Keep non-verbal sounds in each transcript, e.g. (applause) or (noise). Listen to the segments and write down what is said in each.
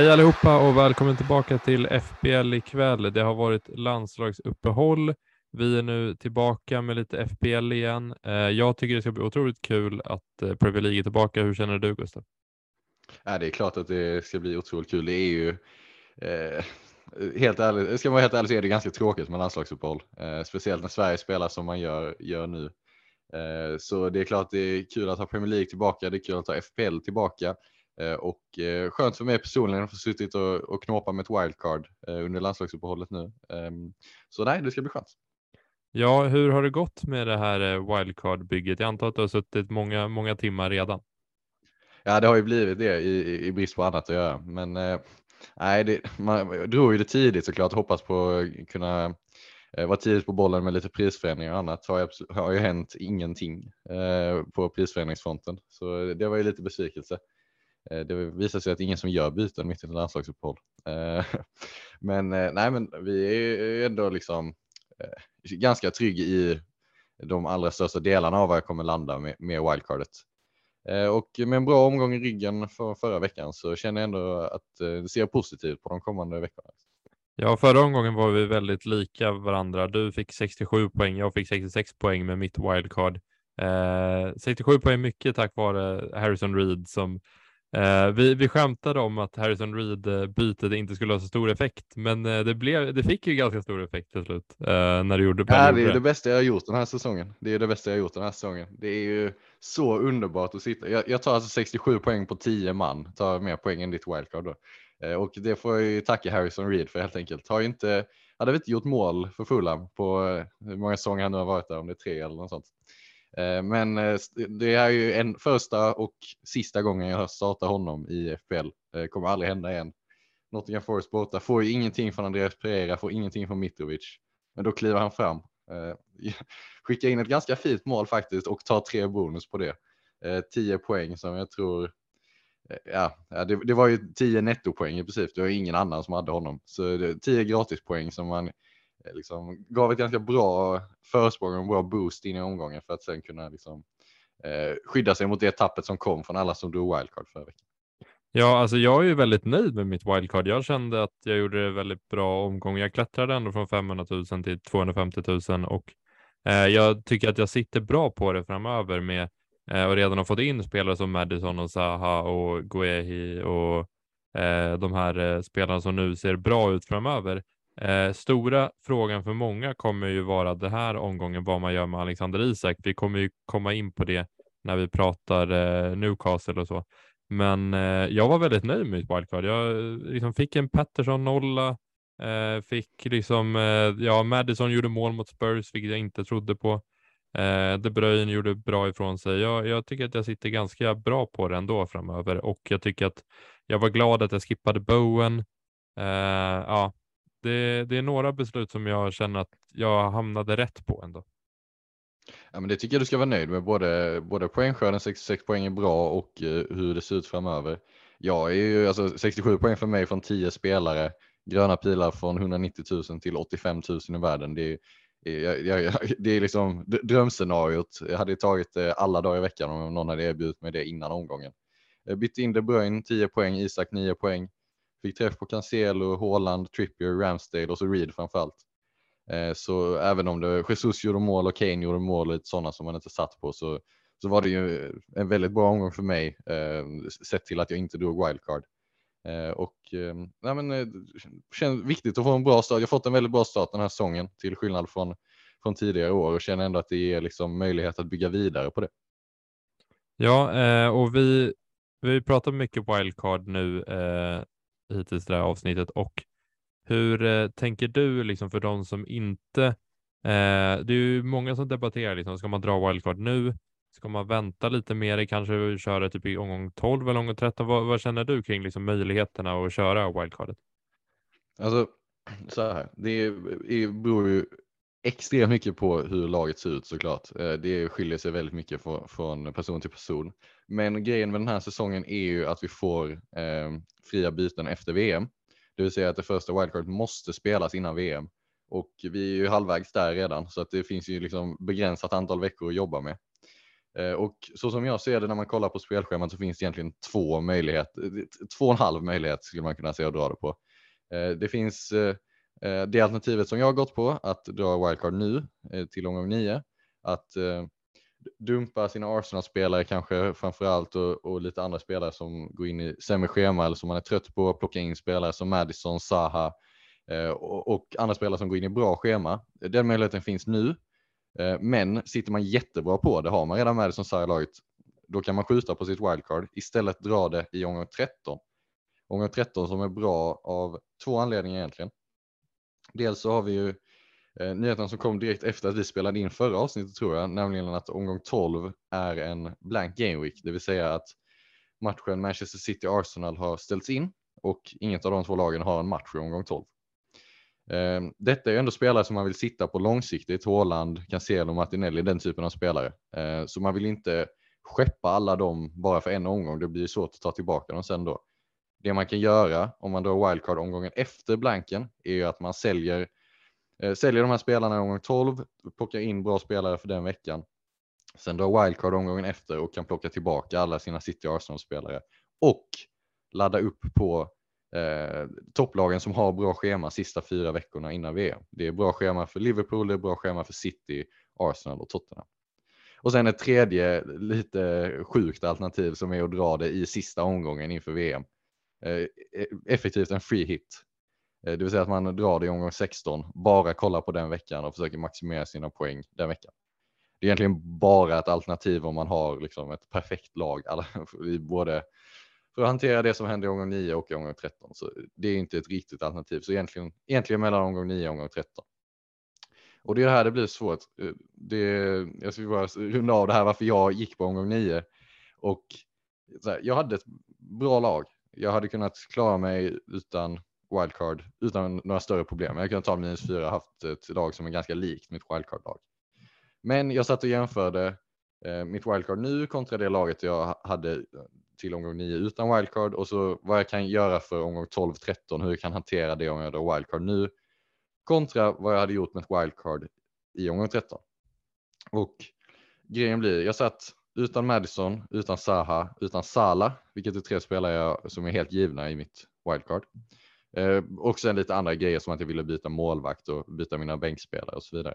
Hej allihopa och välkommen tillbaka till FBL ikväll. Det har varit landslagsuppehåll. Vi är nu tillbaka med lite FBL igen. Eh, jag tycker det ska bli otroligt kul att eh, Premier League är tillbaka. Hur känner du Gustav? Ja, det är klart att det ska bli otroligt kul. Det är ju eh, helt ärligt, ska man vara helt ärlig så är det ganska tråkigt med landslagsuppehåll, eh, speciellt när Sverige spelar som man gör, gör nu. Eh, så det är klart det är kul att ha Premier League tillbaka. Det är kul att ha FPL tillbaka eh, och eh, skönt för mig personligen att få suttit och, och knåpa med ett wildcard eh, under landslagsuppehållet nu. Ehm, så nej, det ska bli skönt. Ja, hur har det gått med det här eh, wildcard-bygget? Jag antar att du har suttit många, många timmar redan. Ja, det har ju blivit det i, i, brist på annat att göra, men eh, nej, det, man drog ju det tidigt såklart. Hoppas på att kunna eh, vara tidigt på bollen med lite prisförändringar och annat. Har abs- har ju hänt ingenting eh, på prisförändringsfronten, så det var ju lite besvikelse. Eh, det visar sig att ingen som gör byten mitt i ett landslagsuppehåll. Eh, (laughs) men eh, nej, men vi är ju ändå liksom ganska trygg i de allra största delarna av vad jag kommer landa med, med wildcardet. Och med en bra omgång i ryggen för förra veckan så känner jag ändå att det ser positivt på de kommande veckorna. Ja, förra omgången var vi väldigt lika varandra. Du fick 67 poäng, jag fick 66 poäng med mitt wildcard. Eh, 67 poäng mycket tack vare Harrison Reed som eh, vi, vi skämtade om att Harrison Reed eh, bytet inte skulle ha så stor effekt, men eh, det, blev, det fick ju ganska stor effekt till slut eh, när det gjorde Ja, det är det bästa jag har gjort den här säsongen. Det är det bästa jag har gjort den här säsongen. Det är ju så underbart att sitta. Jag, jag tar alltså 67 poäng på 10 man, tar mer poäng än ditt wildcard då. Eh, Och det får jag ju tacka Harrison Reed för helt enkelt. Har inte, hade vi inte gjort mål för Fulham på hur många säsonger han nu har varit där, om det är tre eller något sånt. Eh, men eh, det är ju en första och sista gången jag startar honom i FPL. Det eh, kommer aldrig hända igen. Nottingham Forest borta, får ju ingenting från Andreas Pereira, får ingenting från Mitrovic. Men då kliver han fram. (laughs) Skickar in ett ganska fint mål faktiskt och tar tre bonus på det. Tio 10 poäng som jag tror, ja, det, det var ju 10 nettopoäng i princip. Det var ingen annan som hade honom. Så det, 10 gratispoäng som man Eh, liksom gav ett ganska bra försprång och en bra boost in i omgången för att sen kunna liksom, eh, skydda sig mot det tappet som kom från alla som drog wildcard förra veckan. Ja, alltså jag är ju väldigt nöjd med mitt wildcard. Jag kände att jag gjorde det väldigt bra omgång. Jag klättrade ändå från 500 000 till 250 000 och eh, jag tycker att jag sitter bra på det framöver med eh, och redan har fått in spelare som Madison och Zaha och Guehi och eh, de här eh, spelarna som nu ser bra ut framöver. Eh, stora frågan för många kommer ju vara det här omgången vad man gör med Alexander Isak. Vi kommer ju komma in på det när vi pratar eh, Newcastle och så. Men eh, jag var väldigt nöjd med mitt wildcard. Jag eh, liksom fick en Pettersson nolla, eh, fick liksom, eh, ja, Madison gjorde mål mot Spurs, vilket jag inte trodde på. Eh, De Bruyne gjorde bra ifrån sig. Jag, jag tycker att jag sitter ganska bra på det ändå framöver och jag tycker att jag var glad att jag skippade Bowen. Eh, ja, det, det är några beslut som jag känner att jag hamnade rätt på ändå. Ja, men det tycker jag du ska vara nöjd med. Både, både poängskörden 66 poäng är bra och eh, hur det ser ut framöver. Jag är ju alltså 67 poäng för mig från 10 spelare. Gröna pilar från 190 000 till 85 000 i världen. Det är, jag, jag, det är liksom drömscenariot. Jag hade tagit det alla dagar i veckan om någon hade erbjudit mig det innan omgången. Jag bytte in De Bruyne 10 poäng, Isak 9 poäng. Fick träff på Cancelo, Haaland, Trippier, Ramsdale och så Reed framförallt. Eh, Så även om det, Jesus gjorde mål och Kane gjorde mål, lite sådana som man inte satt på, så, så var det ju en väldigt bra omgång för mig, eh, sett till att jag inte drog wildcard. Eh, och eh, nej, men, det känns viktigt att få en bra start. Jag har fått en väldigt bra start den här säsongen, till skillnad från, från tidigare år och känner ändå att det ger liksom möjlighet att bygga vidare på det. Ja, eh, och vi, vi pratar mycket wildcard nu hittills det här avsnittet och hur eh, tänker du liksom för de som inte, eh, det är ju många som debatterar liksom, ska man dra wildcard nu? Ska man vänta lite mer, kanske köra typ i omgång 12 eller omgång 13? Vad, vad känner du kring liksom möjligheterna att köra wildcardet? Alltså, så här, det är, beror ju extremt mycket på hur laget ser ut såklart. Eh, det skiljer sig väldigt mycket från person till person. Men grejen med den här säsongen är ju att vi får eh, fria byten efter VM. Det vill säga att det första wildcard måste spelas innan VM. Och vi är ju halvvägs där redan så att det finns ju liksom begränsat antal veckor att jobba med. Eh, och så som jag ser det när man kollar på spelschemat så finns det egentligen två möjligheter, eh, två och en halv möjlighet skulle man kunna säga att dra det på. Eh, det finns eh, Eh, det alternativet som jag har gått på, att dra wildcard nu eh, till omgång nio, att eh, dumpa sina Arsenal-spelare kanske framför allt och, och, lite andra spelare som går in i sämre schema eller som man är trött på, plocka in spelare som Madison, Saha och, och andra spelare som går in i bra schema. Den möjligheten finns nu Eh, men sitter man jättebra på det, har man redan Madison, Saha i laget, då kan man skjuta på sitt wildcard, istället dra det i omgång 13. Omgång 13 som är bra av två anledningar egentligen. Dels så har vi ju eh, nyheten som kom direkt efter att vi spelade in förra avsnittet tror jag, nämligen att omgång 12 är en blank game week, det vill säga att matchen Manchester City-Arsenal har ställts in och inget av de två lagen har en match i omgång 12. Ehm, detta är ändå spelare som man vill sitta på långsiktigt. Håland, Cancelo, Martinelli, den typen av spelare. Ehm, så man vill inte skeppa alla dem bara för en omgång. Det blir svårt att ta tillbaka dem sen då. Det man kan göra om man drar wildcard omgången efter blanken är ju att man säljer, eh, säljer de här spelarna i omgång 12, plockar in bra spelare för den veckan. Sen drar wildcard omgången efter och kan plocka tillbaka alla sina City Arsenal-spelare och ladda upp på eh, topplagen som har bra schema sista fyra veckorna innan VM. Det är bra schema för Liverpool, det är bra schema för City, Arsenal och Tottenham. Och sen ett tredje lite sjukt alternativ som är att dra det i sista omgången inför VM. Eh, e-, effektivt en free hit. Eh, det vill säga att man drar det i omgång 16, bara kollar på den veckan och försöker maximera sina poäng den veckan. Det är egentligen bara ett alternativ om man har liksom ett perfekt lag, alla, (laughs) i både för att hantera det som händer i omgång 9 och i omgång 13. Så det är inte ett riktigt alternativ. Så egentligen, egentligen mellan omgång 9 och omgång 13. Och det är här det blir svårt. Eh, det, jag ska bara runda av det här varför jag gick på omgång 9. Och här, jag hade ett bra lag. Jag hade kunnat klara mig utan wildcard utan några större problem. Jag kunde ta minus fyra haft ett lag som är ganska likt mitt wildcard-lag. Men jag satt och jämförde eh, mitt wildcard nu kontra det laget jag hade till omgång 9 utan wildcard och så vad jag kan göra för omgång 12, 13, hur jag kan hantera det om jag drar wildcard nu kontra vad jag hade gjort med ett wildcard i omgång 13. Och grejen blir, jag satt utan Madison, utan Saha, utan Sala, vilket är tre spelare jag, som är helt givna i mitt wildcard. Eh, och sen lite andra grejer som att jag ville byta målvakt och byta mina bänkspelare och så vidare.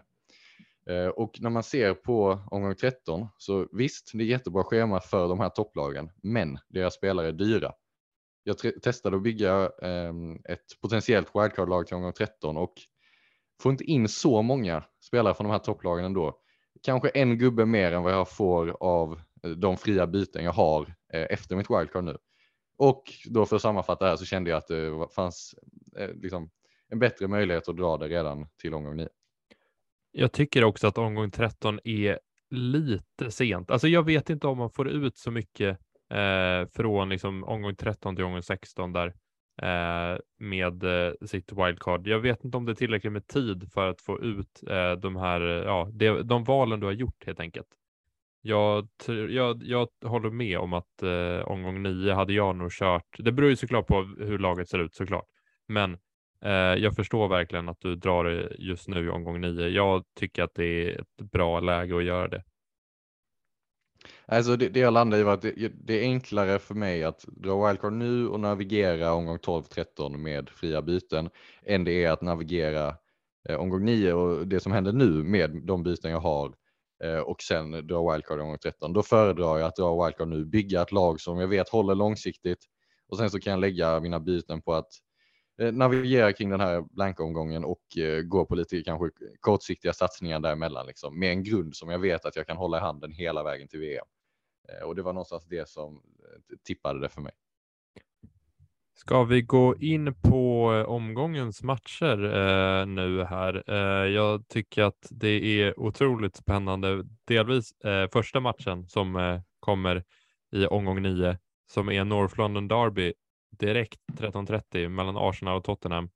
Eh, och när man ser på omgång 13 så visst, det är jättebra schema för de här topplagen, men deras spelare är dyra. Jag testade att bygga eh, ett potentiellt wildcard-lag till omgång 13 och får inte in så många spelare från de här topplagen ändå. Kanske en gubbe mer än vad jag får av eh, de fria byten jag har eh, efter mitt wildcard nu. Och då för att sammanfatta det här så kände jag att det fanns eh, liksom en bättre möjlighet att dra det redan till omgång 9. Jag tycker också att omgång 13 är lite sent. Alltså jag vet inte om man får ut så mycket eh, från liksom omgång 13 till omgång 16 där eh, Eh, med eh, sitt wildcard. Jag vet inte om det är tillräckligt med tid för att få ut eh, de här, ja, det, de valen du har gjort helt enkelt. Jag, jag, jag håller med om att eh, omgång nio hade jag nog kört. Det beror ju såklart på hur laget ser ut såklart, men Eh, jag förstår verkligen att du drar det just nu i omgång nio. Jag tycker att det är ett bra läge att göra det. Alltså det, det jag landar i var att det, det, är enklare för mig att dra wildcard nu och navigera omgång 12-13 med fria byten än det är att navigera eh, omgång 9 och det som händer nu med de byten jag har eh, och sen dra wildcard omgång 13. Då föredrar jag att dra wildcard nu, bygga ett lag som jag vet håller långsiktigt och sen så kan jag lägga mina byten på att Eh, navigera kring den här blanka omgången och eh, gå på lite kanske kortsiktiga satsningar däremellan liksom, med en grund som jag vet att jag kan hålla i handen hela vägen till VM. Eh, och det var någonstans det som eh, tippade det för mig. Ska vi gå in på eh, omgångens matcher eh, nu här? Eh, jag tycker att det är otroligt spännande. Delvis eh, första matchen som kommer i omgång nio som är North London Derby direkt 13.30 mellan Arsenal och Tottenham.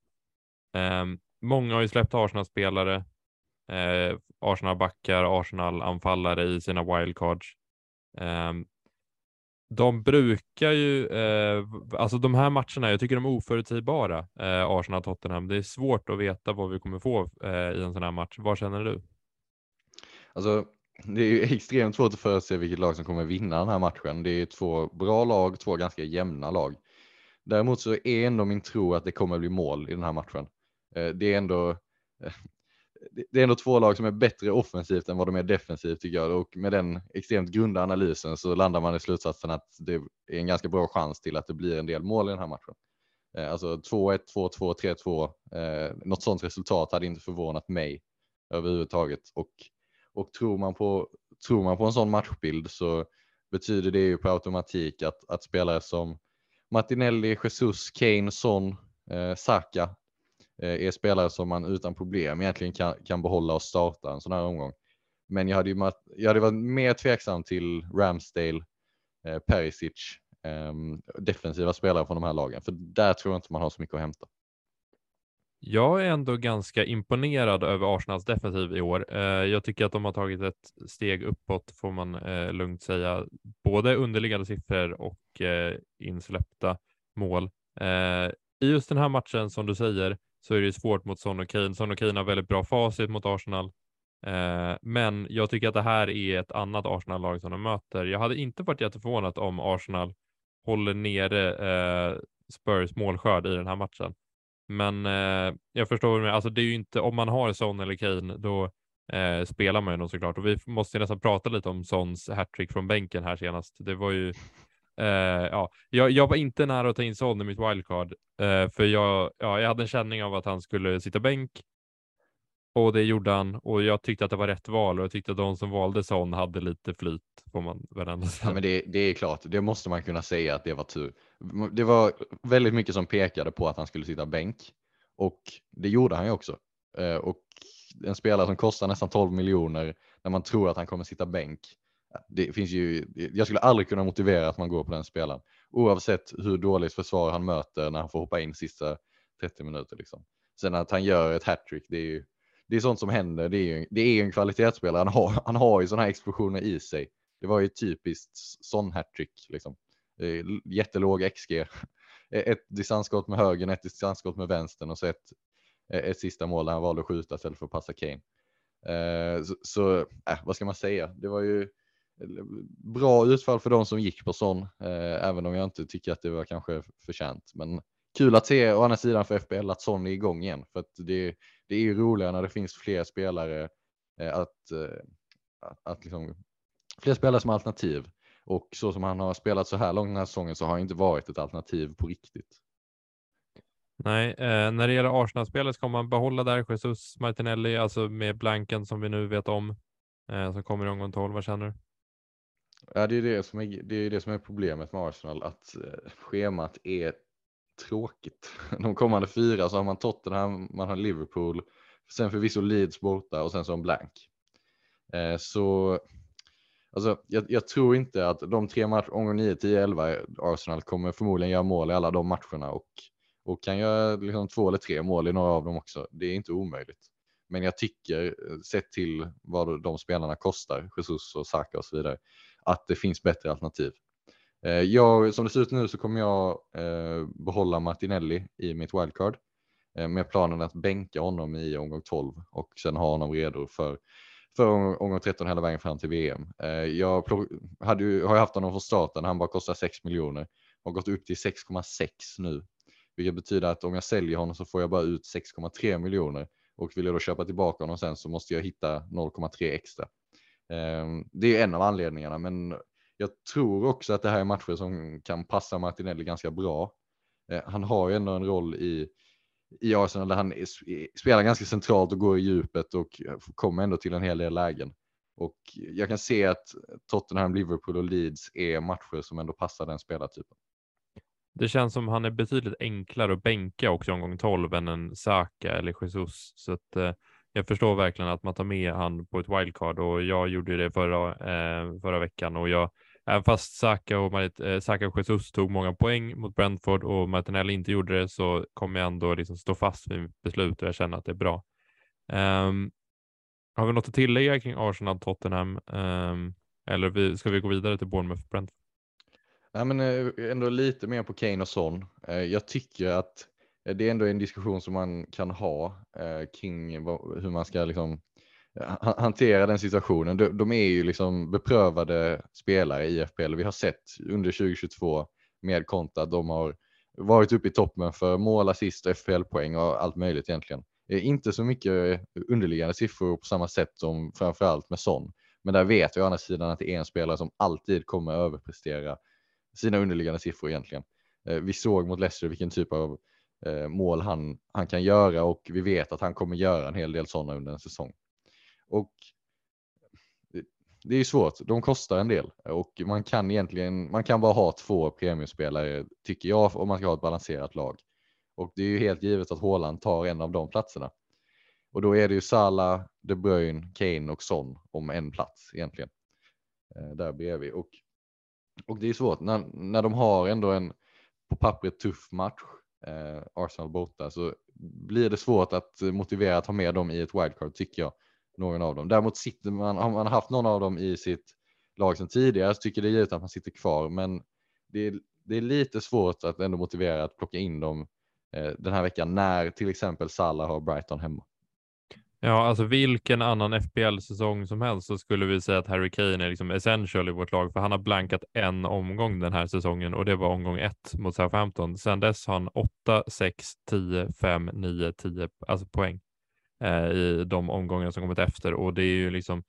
Eh, många har ju släppt Arsenal-spelare, eh, Arsenal-backar, Arsenal-anfallare i sina wildcards. Eh, de brukar ju, eh, alltså de här matcherna, jag tycker de är oförutsägbara, eh, Arsenal-Tottenham. Det är svårt att veta vad vi kommer få eh, i en sån här match. Vad känner du? Alltså, det är ju extremt svårt att förutse vilket lag som kommer vinna den här matchen. Det är två bra lag, två ganska jämna lag. Däremot så är ändå min tro att det kommer bli mål i den här matchen. Eh, det är ändå eh, det är ändå två lag som är bättre offensivt än vad de är defensivt tycker jag och med den extremt grunda analysen så landar man i slutsatsen att det är en ganska bra chans till att det blir en del mål i den här matchen. Eh, alltså 2-1, 2-2, 3-2. Något sådant resultat hade inte förvånat mig överhuvudtaget och och tror man på, tror man på en sån matchbild så betyder det ju på automatik att, att spelare som Martinelli, Jesus, Kane, Son, eh, Saka Eh, är spelare som man utan problem egentligen kan, kan behålla och starta en sån här omgång. Men jag hade, ju, jag hade varit mer tveksam till Ramsdale, eh, Perisic, eh, defensiva spelare från de här lagen, för där tror jag inte man har så mycket att hämta. Jag är ändå ganska imponerad över Arsenals defensiv i år. Eh, jag tycker att de har tagit ett steg uppåt får man eh, lugnt säga. Både underliggande siffror och eh, insläppta mål. Eh, I just den här matchen som du säger så är det svårt mot Son och Kane. Son och Kane har väldigt bra facit mot Arsenal. Eh, men jag tycker att det här är ett annat Arsenal-lag som de möter. Jag hade inte varit jätteförvånad om Arsenal håller nere eh, Spurs målskörd i den här matchen. Men eh, jag förstår, alltså det är ju inte, om man har Son eller Kane, då eh, spelar man ju dem såklart. Och vi måste nästan prata lite om Sons hattrick från bänken här senast. Det var ju, eh, ja, jag, jag, var inte nära att ta in Son i mitt wildcard, eh, för jag, ja, jag hade en känning av att han skulle sitta bänk. Och det gjorde han och jag tyckte att det var rätt val och jag tyckte att de som valde Son hade lite flyt får man väl ändå säga. Ja, men det, det är klart, det måste man kunna säga att det var tur det var väldigt mycket som pekade på att han skulle sitta bänk och det gjorde han ju också. Eh, och en spelare som kostar nästan 12 miljoner när man tror att han kommer sitta bänk. Det finns ju, jag skulle aldrig kunna motivera att man går på den spelaren oavsett hur dåligt försvar han möter när han får hoppa in sista 30 minuter. Liksom. Sen att han gör ett hattrick, det är ju det är sånt som händer. Det är ju, det är en kvalitetsspelare. Han har, han har ju sådana här explosioner i sig. Det var ju typiskt sån hattrick. Liksom. Jättelåg XG. E, ett distansskott med höger, ett distansskott med vänstern och så ett, e, ett sista mål där han valde att skjuta istället för att passa Kane. Eh, så, så äh, vad ska man säga? Det var ju bra utfall för de som gick på sån, eh, även om jag inte tycker att det var kanske förtjänt. Men kul att se å andra sidan för FBL att sån är igång igen, för att det, det är ju roligare när det finns fler spelare eh, att, eh, att, att liksom, fler spelare som alternativ och så som han har spelat så här långt den här säsongen så har han inte varit ett alternativ på riktigt. Nej, eh, när det gäller Arsenal-spelet ska man behålla där Jesus Martinelli, alltså med blanken som vi nu vet om, eh, som kommer i omgång 12. Vad känner du? Ja, det är det som är, det är det som är problemet med Arsenal, att eh, schemat är tråkigt. (laughs) De kommande fyra så har man Tottenham, man har Liverpool, sen förvisso Leeds borta och sen så en blank. Eh, så Alltså, jag, jag, tror inte att de tre matcherna, omgång 9, 10, 11, Arsenal kommer förmodligen göra mål i alla de matcherna och, och kan göra liksom två eller tre mål i några av dem också. Det är inte omöjligt. Men jag tycker, eh, sett till vad de spelarna kostar, Jesus och Saka och så vidare, att det finns bättre alternativ. Eh, jag, som det ser ut nu så kommer jag eh, behålla Martinelli i mitt wildcard eh, med planen att bänka honom i omgång 12 och sen ha honom redo för för omgång 13 hela vägen fram till VM. Eh, jag hade ju, har ju haft honom från starten, han bara kostar 6 miljoner. och gått upp till 6,6 nu. Vilket betyder att om jag säljer honom så får jag bara ut 6,3 miljoner. Och vill jag då köpa tillbaka honom sen så måste jag hitta 0,3 extra. Ehm, det är en av anledningarna, men jag tror också att det här är matcher som kan passa Martinelli ganska bra. Eh, han har ju ändå en roll i i Arsenal där han spelar ganska centralt och går i djupet och kommer ändå till en hel del lägen. Och jag kan se att Tottenham, Liverpool och Leeds är matcher som ändå passar den spelartypen. Det känns som han är betydligt enklare att bänka också i omgång 12 än en Saka eller Jesus. Så att, eh, jag förstår verkligen att man tar med han på ett wildcard och jag gjorde det förra, eh, förra veckan och jag även fast Saka och, Marit, eh, Saka och Jesus tog många poäng mot Brentford och Martinelli inte gjorde det så kommer jag ändå liksom stå fast vid mitt beslut och jag känner att det är bra. Um, har vi något att tillägga kring Arsenal, Tottenham um, eller vi, ska vi gå vidare till Bournemouth, Brentford? Nej, men eh, ändå lite mer på Kane och Son. Eh, jag tycker att Eh, det är ändå en diskussion som man kan ha eh, kring hur man ska liksom eh, hantera den situationen. De, de, är ju liksom beprövade spelare i FPL. Vi har sett under 2022 med Konta att de har varit uppe i toppen för mål, assist och FPL-poäng och allt möjligt egentligen. Inte så mycket underliggande siffror på samma sätt som framförallt med Son. Men där vet vi å andra sidan att det är en spelare som alltid kommer överprestera sina underliggande siffror egentligen. Vi såg mot Leicester vilken typ av eh, mål han, han kan göra och vi vet att han kommer göra en hel del sådana under en säsong. Och det är svårt, de kostar en del och man kan egentligen, man kan bara ha två premiumspelare tycker jag om man ska ha ett balanserat lag. Och det är ju helt givet att Haaland tar en av de platserna. Och då är det ju Salah, De Bruyne, Kane och Son om en plats egentligen. Eh, där bredvid. Och, och det är svårt när, när de har ändå en på pappret tuff match, eh, Arsenal borta, så blir det svårt att motivera att ha med dem i ett wildcard tycker jag någon av dem. Däremot sitter man, har man haft någon av dem i sitt lag sedan tidigare så tycker det är givet att man sitter kvar, men det är, det är lite svårt att ändå motivera att plocka in dem eh, den här veckan när till exempel Salah har Brighton hemma. Ja, alltså vilken annan FBL-säsong som helst så skulle vi säga att Harry Kane är liksom essential i vårt lag, för han har blankat en omgång den här säsongen och det var omgång ett mot Southampton. Sedan dess har han 8, 6, 10, 5, 9, 10 alltså poäng eh, i de omgångar som kommit efter och det är ju liksom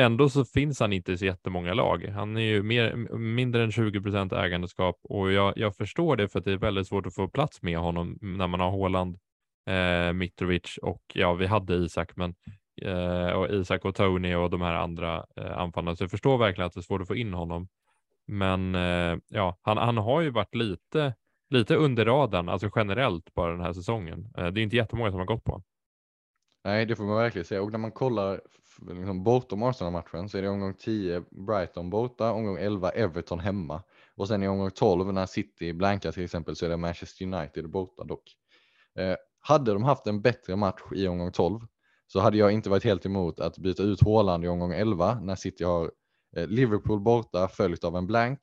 Ändå så finns han inte i så jättemånga lag. Han är ju mer, mindre än 20 procent ägandeskap och jag, jag förstår det för att det är väldigt svårt att få plats med honom när man har Håland, eh, Mitrovic och ja, vi hade Isak, men eh, och Isak och Tony och de här andra eh, anfallarna. Så jag förstår verkligen att det är svårt att få in honom. Men eh, ja, han, han har ju varit lite, lite under radarn, alltså generellt bara den här säsongen. Eh, det är inte jättemånga som har gått på honom. Nej, det får man verkligen säga. Och när man kollar liksom, bortom Arsenal-matchen så är det omgång 10 Brighton borta, omgång 11 Everton hemma. Och sen i omgång 12 när City blankar till exempel så är det Manchester United borta dock. Eh, hade de haft en bättre match i omgång 12 så hade jag inte varit helt emot att byta ut Haaland i omgång 11 när City har eh, Liverpool borta följt av en blank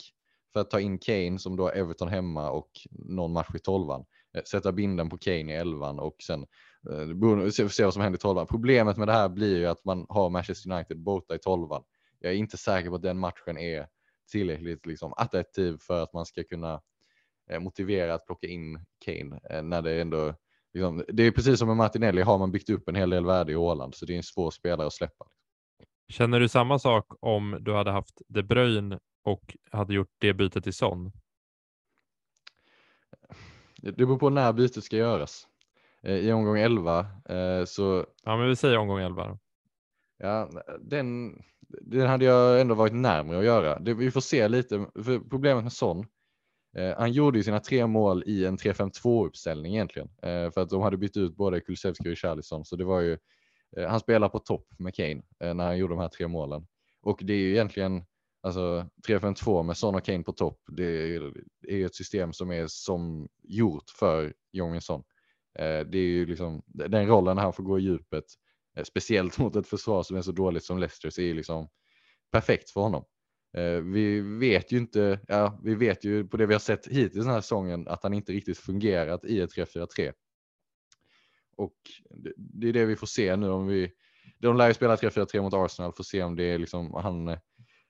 för att ta in Kane som då har Everton hemma och någon match i 12 eh, Sätta binden på Kane i 11 och sen Eh, se, se vad som händer i tolvan. Problemet med det här blir ju att man har Manchester United borta i tolvan. Jag är inte säker på att den matchen är tillräckligt liksom, attraktiv för att man ska kunna eh, motivera att plocka in Kane när det ändå liksom, det är precis som med Martinelli har man byggt upp en hel del värde i Åland så det är en svår spelare att släppa. Känner du samma sak om du hade haft De Bruyne och hade gjort det bytet till Son? Det beror på när bytet ska göras. Eh, i omgång 11 eh, så. Ja, men vi säger omgång 11. Ja, den, den hade jag ändå varit närmare att göra. Det, vi får se lite, för problemet med Son. Eh, han gjorde ju sina tre mål i en 3-5-2 uppställning egentligen eh, för att de hade bytt ut både Kulusevski och Charlison, så det var ju. Eh, han spelar på topp med Kane när han gjorde de här tre målen och det är ju egentligen alltså 3-5-2 med Son och Kane på topp. Det är, ju ett system som är som gjort för Jong det är ju liksom den rollen han får gå i djupet, speciellt (laughs) mot ett försvar som är så dåligt som Leicester, så är liksom perfekt för honom. Eh, vi vet ju inte, ja, vi vet ju på det vi har sett hittills den här säsongen att han inte riktigt fungerat i ett 3-4-3. Och det är det vi får se nu om vi, de lär ju spela 3-4-3 mot Arsenal, får se om det är liksom han,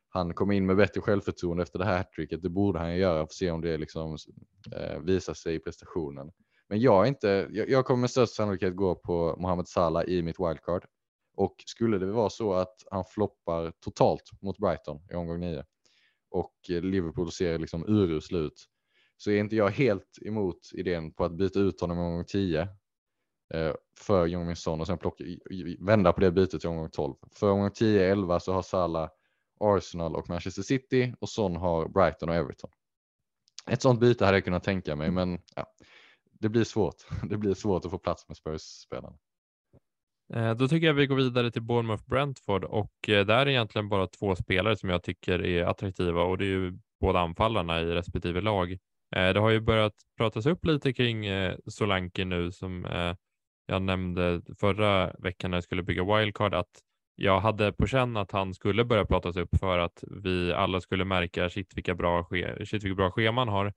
han kommer in med bättre självförtroende efter det här hattricket. Det borde han göra, får se om det liksom eh, visar sig i prestationen. Men jag, är inte, jag, jag kommer med största sannolikhet gå på Mohamed Salah i mitt wildcard. Och skulle det vara så att han floppar totalt mot Brighton i omgång 9 och Liverpool ser liksom urusel ut så är inte jag helt emot idén på att byta ut honom i omgång 10 eh, för Jong Son och sen plocka, vända på det bytet till omgång 12. För omgång 10-11 så har Salah Arsenal och Manchester City och Son har Brighton och Everton. Ett sånt byte hade jag kunnat tänka mig, men ja, det blir svårt. (laughs) Det blir svårt att få plats med Spurs-spelarna. Eh, då tycker jag vi går vidare till Bournemouth Brentford och eh, där är egentligen bara två spelare som jag tycker är attraktiva och det är ju båda anfallarna i respektive lag. Eh, det har ju börjat pratas upp lite kring Solanke nu som jag nämnde förra veckan när jag skulle bygga wildcard att jag hade på känn att han skulle börja pratas upp för att vi alla skulle märka shit vilka bra, shit, vilka bra scheman har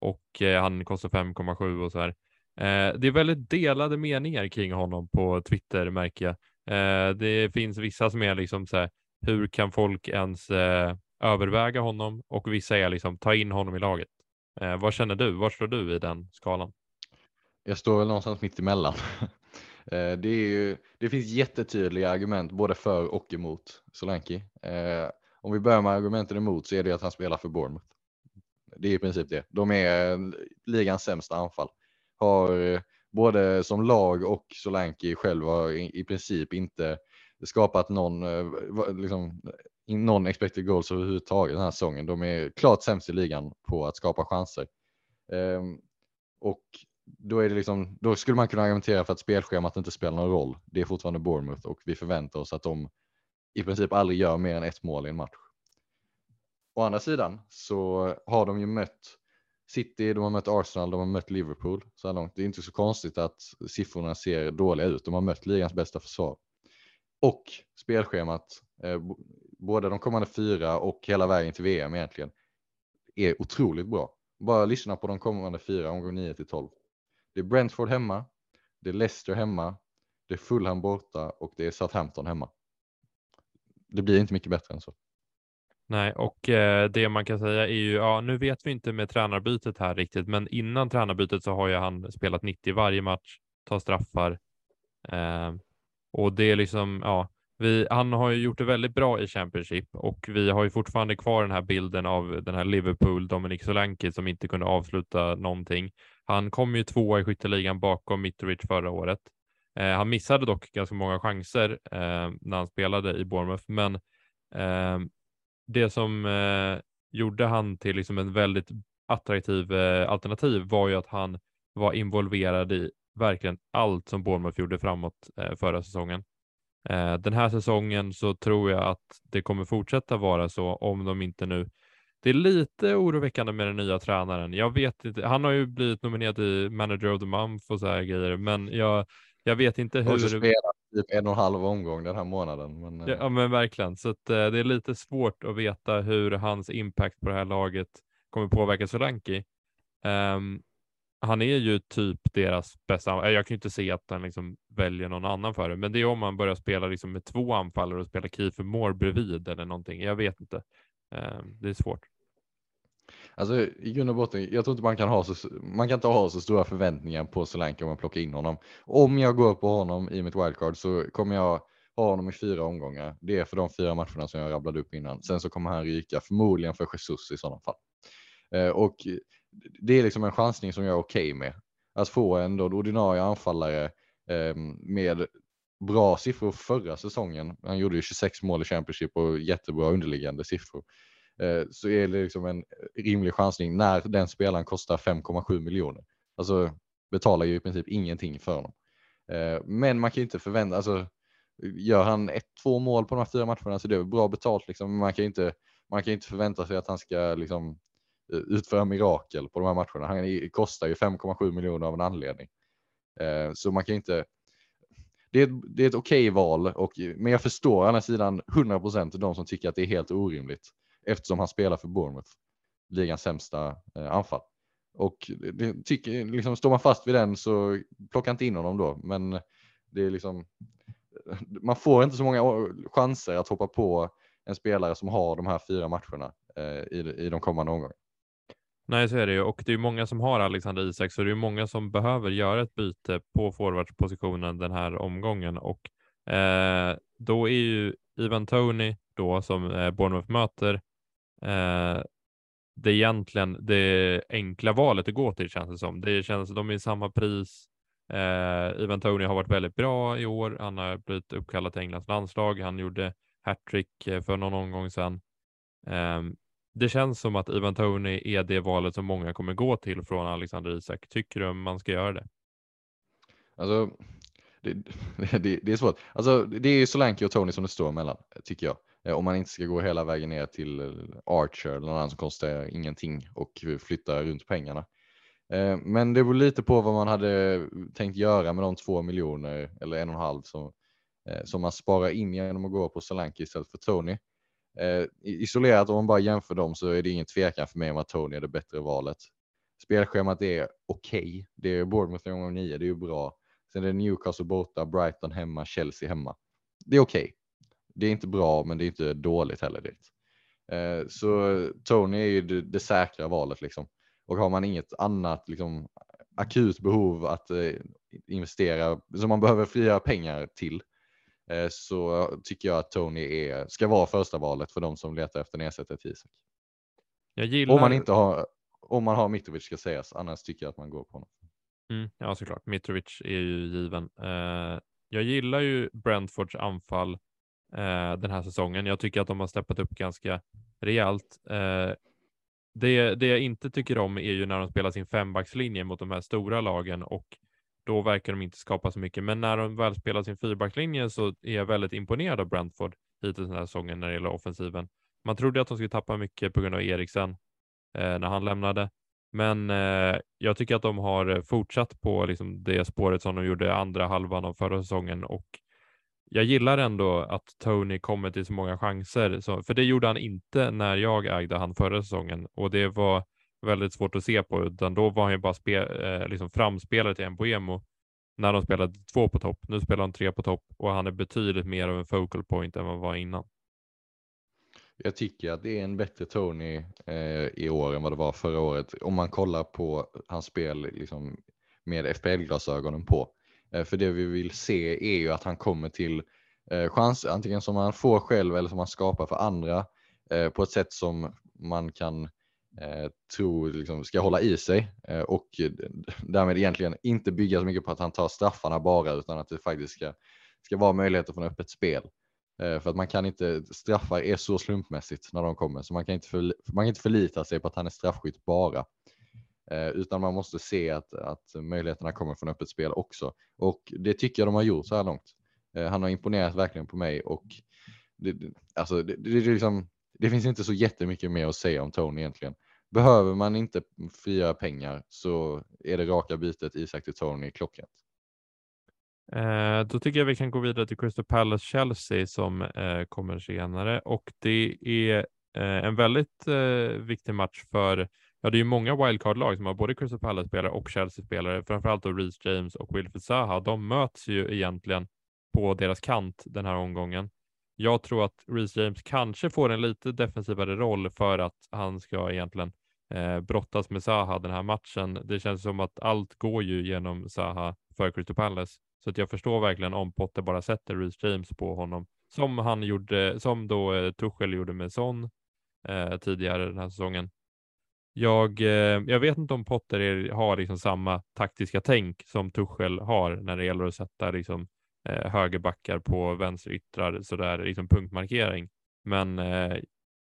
och han kostar 5,7 och så här. Eh, det är väldigt delade meningar kring honom på Twitter märker jag. Eh, det finns vissa som är liksom så här, hur kan folk ens eh, överväga honom? Och vissa är liksom, ta in honom i laget. Eh, vad känner du? Var står du i den skalan? Jag står väl någonstans mitt emellan. (laughs) Eh, det, är ju, det finns jättetydliga argument både för och emot Solanke. Eh, om vi börjar med argumenten emot så är det att han spelar för Bournemouth. Det är i princip det. De är ligans sämsta anfall har eh, både som lag och Solanke själv har i, princip inte skapat någon, eh, liksom, någon expected goals överhuvudtaget den här säsongen. De är klart sämst i ligan på att skapa chanser. Um, och då, är det liksom, då skulle man kunna argumentera för att spelschemat inte spelar någon roll. Det är fortfarande Bournemouth och vi förväntar oss att de i princip aldrig gör mer än ett mål i en match. Å andra sidan så har de ju mött City, de har mött Arsenal, de har mött Liverpool så här långt. Det är inte så konstigt att siffrorna ser dåliga ut. De har mött ligans bästa försvar. Och spelschemat, eh, både de kommande fyra och hela vägen till VM egentligen, är otroligt bra. Bara lyssna på de kommande fyra, omgång 9 till 12. Det är Brentford hemma, det är Leicester hemma, det är Fulham borta och det är Southampton hemma. Det blir inte mycket bättre än så. Nej, och eh, det man kan säga är ju, ja, nu vet vi inte med tränarbytet här riktigt, men innan tränarbytet så har ju han spelat 90 varje match, tar straffar. Eh, och det är liksom, ja, vi, han har ju gjort det väldigt bra i Championship och vi har ju fortfarande kvar den här bilden av den här Liverpool, Dominic Solanke som inte kunde avsluta någonting. Han kom ju tvåa i skytteligan bakom Mitrovic förra året. Eh, han missade dock ganska många chanser eh, när han spelade i Bournemouth, men eh, det som eh, gjorde han till liksom en väldigt attraktiv eh, alternativ var ju att han var involverad i verkligen allt som Bournemouth gjorde framåt eh, förra säsongen. Eh, den här säsongen så tror jag att det kommer fortsätta vara så om de inte nu det är lite oroväckande med den nya tränaren. Jag vet inte. Han har ju blivit nominerad i Manager of the Month och så här grejer, men jag, jag vet inte hur. Och spelat typ en och en halv omgång den här månaden. Men, ja, ja, men verkligen. Så att, eh, det är lite svårt att veta hur hans impact på det här laget kommer påverka Solanki. Um, ehm, han är ju typ deras bästa. Eh, jag kan ju inte se att han liksom väljer någon annan för det, men det är om man börjar spela liksom med två anfallare och spela Kiefer Moore bredvid eller någonting. Jag vet inte. Um, det är svårt. Alltså i grund och botten, jag tror inte man kan ha så, man kan inte ha så stora förväntningar på Solanke om man plockar in honom. Om jag går på honom i mitt wildcard så kommer jag ha honom i fyra omgångar. Det är för de fyra matcherna som jag rabblade upp innan. Sen så kommer han ryka förmodligen för Jesus i sådana fall. Eh, och det är liksom en chansning som jag är okej okay med. Att få en då ordinarie anfallare eh, med bra siffror förra säsongen. Han gjorde ju 26 mål i Championship och jättebra underliggande siffror. Eh, så är det liksom en rimlig chansning när den spelaren kostar 5,7 miljoner. Alltså betalar ju i princip ingenting för honom. Eh, men man kan inte förvänta, alltså gör han ett, två mål på de här fyra matcherna så det är bra betalt liksom. Man kan inte, man kan inte förvänta sig att han ska liksom eh, utföra mirakel på de här matcherna. Han kostar ju 5,7 miljoner av en anledning. Så man kan inte, det är, det är ett okej okay val, och, men jag förstår å andra sidan 100 procent de som tycker att det är helt orimligt eftersom han spelar för Bournemouth, ligans sämsta eh, anfall. Och det, tycker, liksom, står man fast vid den så plocka inte in honom då, men det är liksom man får inte så många chanser att hoppa på en spelare som har de här fyra matcherna eh, i, i de kommande omgångarna. Nej, så är det ju och det är många som har Alexander Isak, så det är många som behöver göra ett byte på forwardspositionen den här omgången och eh, då är ju Ivan Tony då som eh, Bournemouth möter eh, det är egentligen det enkla valet att gå till känns det som. Det känns som de är i samma pris. Eh, Ivan Tony har varit väldigt bra i år. Han har blivit uppkallad till Englands landslag. Han gjorde hattrick eh, för någon omgång sedan. Eh, det känns som att Ivan Tony är det valet som många kommer gå till från Alexander Isak. Tycker du man ska göra det? Alltså, det, (laughs) det, det, är svårt. Alltså, det är Solanke och Tony som det står mellan, tycker jag. Eh, om man inte ska gå hela vägen ner till eh, Archer eller någon annan som kostar ingenting och flytta runt pengarna. Eh, men det beror lite på vad man hade tänkt göra med de två miljoner eller en och en halv som, som man sparar in genom att gå på Solanke istället för Tony. Isolerat om man bara jämför dem så är det ingen tvekan för mig om att Tony är det bättre valet. Spelschemat är okej. Okay. Det är Bournemouth en gång nio, det är ju bra. Sen är det Newcastle borta, Brighton hemma, Chelsea hemma. Det är okej. Okay. Det är inte bra, men det är inte dåligt heller. Direkt. Eh, så Tony är ju det, det, säkra valet liksom. Och har man inget annat liksom, akut behov att eh, investera, som man behöver frigöra pengar till, eh, så tycker jag att Tony är, ska vara första valet för de som letar efter en ersättare till Isak. Gillar... Om man inte har, om man har Mitrovic ska sägas, annars tycker jag att man går på honom. Mm, ja, såklart. Mitrovic är ju given. Uh, jag gillar ju Brentfords anfall eh, den här säsongen. Jag tycker att de har steppat upp ganska rejält. Eh, det, det jag inte tycker om är ju när de spelar sin fembackslinje mot de här stora lagen och då verkar de inte skapa så mycket. Men när de väl spelar sin fyrbackslinje så är jag väldigt imponerad av Brentford hittills den här säsongen när det gäller offensiven. Man trodde att de skulle tappa mycket på grund av Eriksen eh, när han lämnade. Men eh, jag tycker att de har fortsatt på liksom, det spåret som de gjorde andra halvan av förra säsongen och jag gillar ändå att Tony kommer till så många chanser, så, för det gjorde han inte när jag ägde han förra säsongen och det var väldigt svårt att se på, utan då var han ju bara spe, eh, liksom framspelare till Mbuemo när de spelade två på topp. Nu spelar han tre på topp och han är betydligt mer av en focal point än vad han var innan. Jag tycker att det är en bättre Tony eh, i år än vad det var förra året. Om man kollar på hans spel liksom, med FPL-glasögonen på. Eh, för det vi vill se är ju att han kommer till eh, chanser, antingen som han får själv eller som han skapar för andra eh, på ett sätt som man kan tro liksom, ska hålla i sig och därmed egentligen inte bygga så mycket på att han tar straffarna bara utan att det faktiskt ska, ska vara möjligheter från öppet spel. För att man kan inte, straffar är så slumpmässigt när de kommer så man kan inte, för, man kan inte förlita sig på att han är straffskytt bara. Eh, utan man måste se att, att möjligheterna kommer från öppet spel också. Och det tycker jag de har gjort så här långt. Eh, han har imponerat verkligen på mig och det, alltså, det, det, det, liksom, det finns inte så jättemycket mer att säga om Tony egentligen. Behöver man inte frigöra pengar så är det raka bytet Isak till Tony klockrent. Eh, då tycker jag vi kan gå vidare till Crystal Palace Chelsea som eh, kommer senare och det är eh, en väldigt eh, viktig match för Ja, det är ju många wildcard-lag som har både Crystal Palace-spelare och Chelsea-spelare, framförallt då Reece James och Wilfred Zaha. De möts ju egentligen på deras kant den här omgången. Jag tror att Reece James kanske får en lite defensivare roll för att han ska egentligen eh, brottas med Zaha den här matchen. Det känns som att allt går ju genom Zaha för Crystal Palace. Så att jag förstår verkligen om Potter bara sätter Reece James på honom som han gjorde, som då eh, Tuchel gjorde med Son eh, tidigare den här säsongen. Jag, eh, jag vet inte om Potter är, har liksom samma taktiska tänk som Tuchel har när det gäller att sätta liksom, eh, högerbackar på vänsteryttrar sådär liksom punktmarkering. Men eh,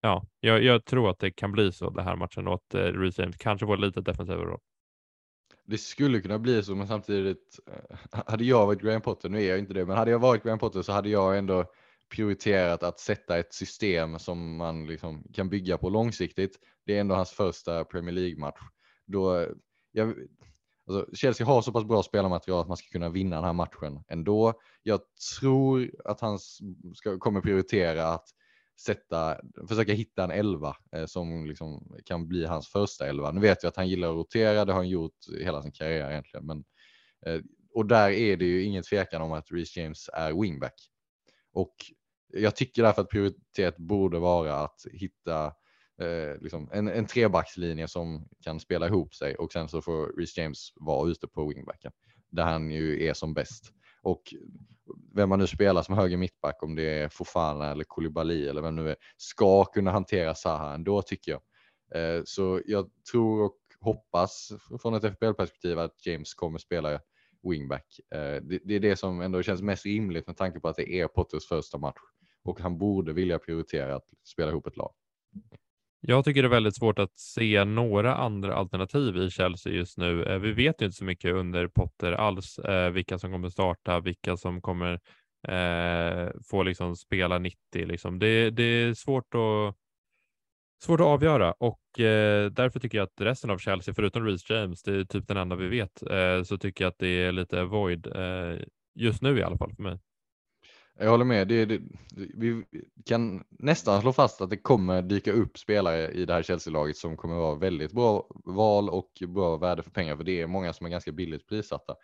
ja, jag, jag, tror att det kan bli så den här matchen och att eh, Reece James kanske får lite defensivare roll det skulle kunna bli så, men samtidigt eh, (laughs) hade jag varit Graham Potter, nu är jag inte det, men hade jag varit Graham Potter så hade jag ändå prioriterat att sätta ett system som man liksom kan bygga på långsiktigt. Det är ändå hans första Premier League-match. Då, jag, alltså Chelsea har så pass bra spelarmaterial att man ska kunna vinna den här matchen ändå. Jag tror att han ska, kommer prioritera att sätta, försöka hitta en elva eh, som liksom kan bli hans första elva. Nu vet jag att han gillar att rotera, det har han gjort hela sin karriär egentligen. Men, eh, och där är det ju ingen tvekan om att Reece James är wingback. Och jag tycker därför att prioritet borde vara att hitta eh, liksom en, en trebackslinje som kan spela ihop sig och sen så får Reece James vara ute på wingbacken där han ju är som bäst. Och vem man nu spelar som höger mittback, om det är Fofana eller Koulibaly eller vem nu är, ska kunna hantera Zaha ändå tycker jag. Eh, så jag tror och hoppas från ett FBL-perspektiv att James kommer spela wingback. Eh, det är det som ändå känns mest rimligt med tanke på att det är Potters första match och han borde vilja prioritera att spela ihop ett lag. Jag tycker det är väldigt svårt att se några andra alternativ i Chelsea just nu. Eh, vi vet ju inte så mycket under Potter alls, eh, vilka som kommer starta, vilka som kommer få liksom spela 90. Liksom. Det, det är svårt att Svårt att avgöra och eh, därför tycker jag att resten av Chelsea, förutom Reece James, det är typ den enda vi vet, eh, så tycker jag att det är lite void eh, just nu i alla fall för mig. Jag håller med. Det, det, vi kan nästan slå fast att det kommer dyka upp spelare i det här Chelsea-laget som kommer vara väldigt bra val och bra värde för pengar, för det är många som är ganska billigt prissatta.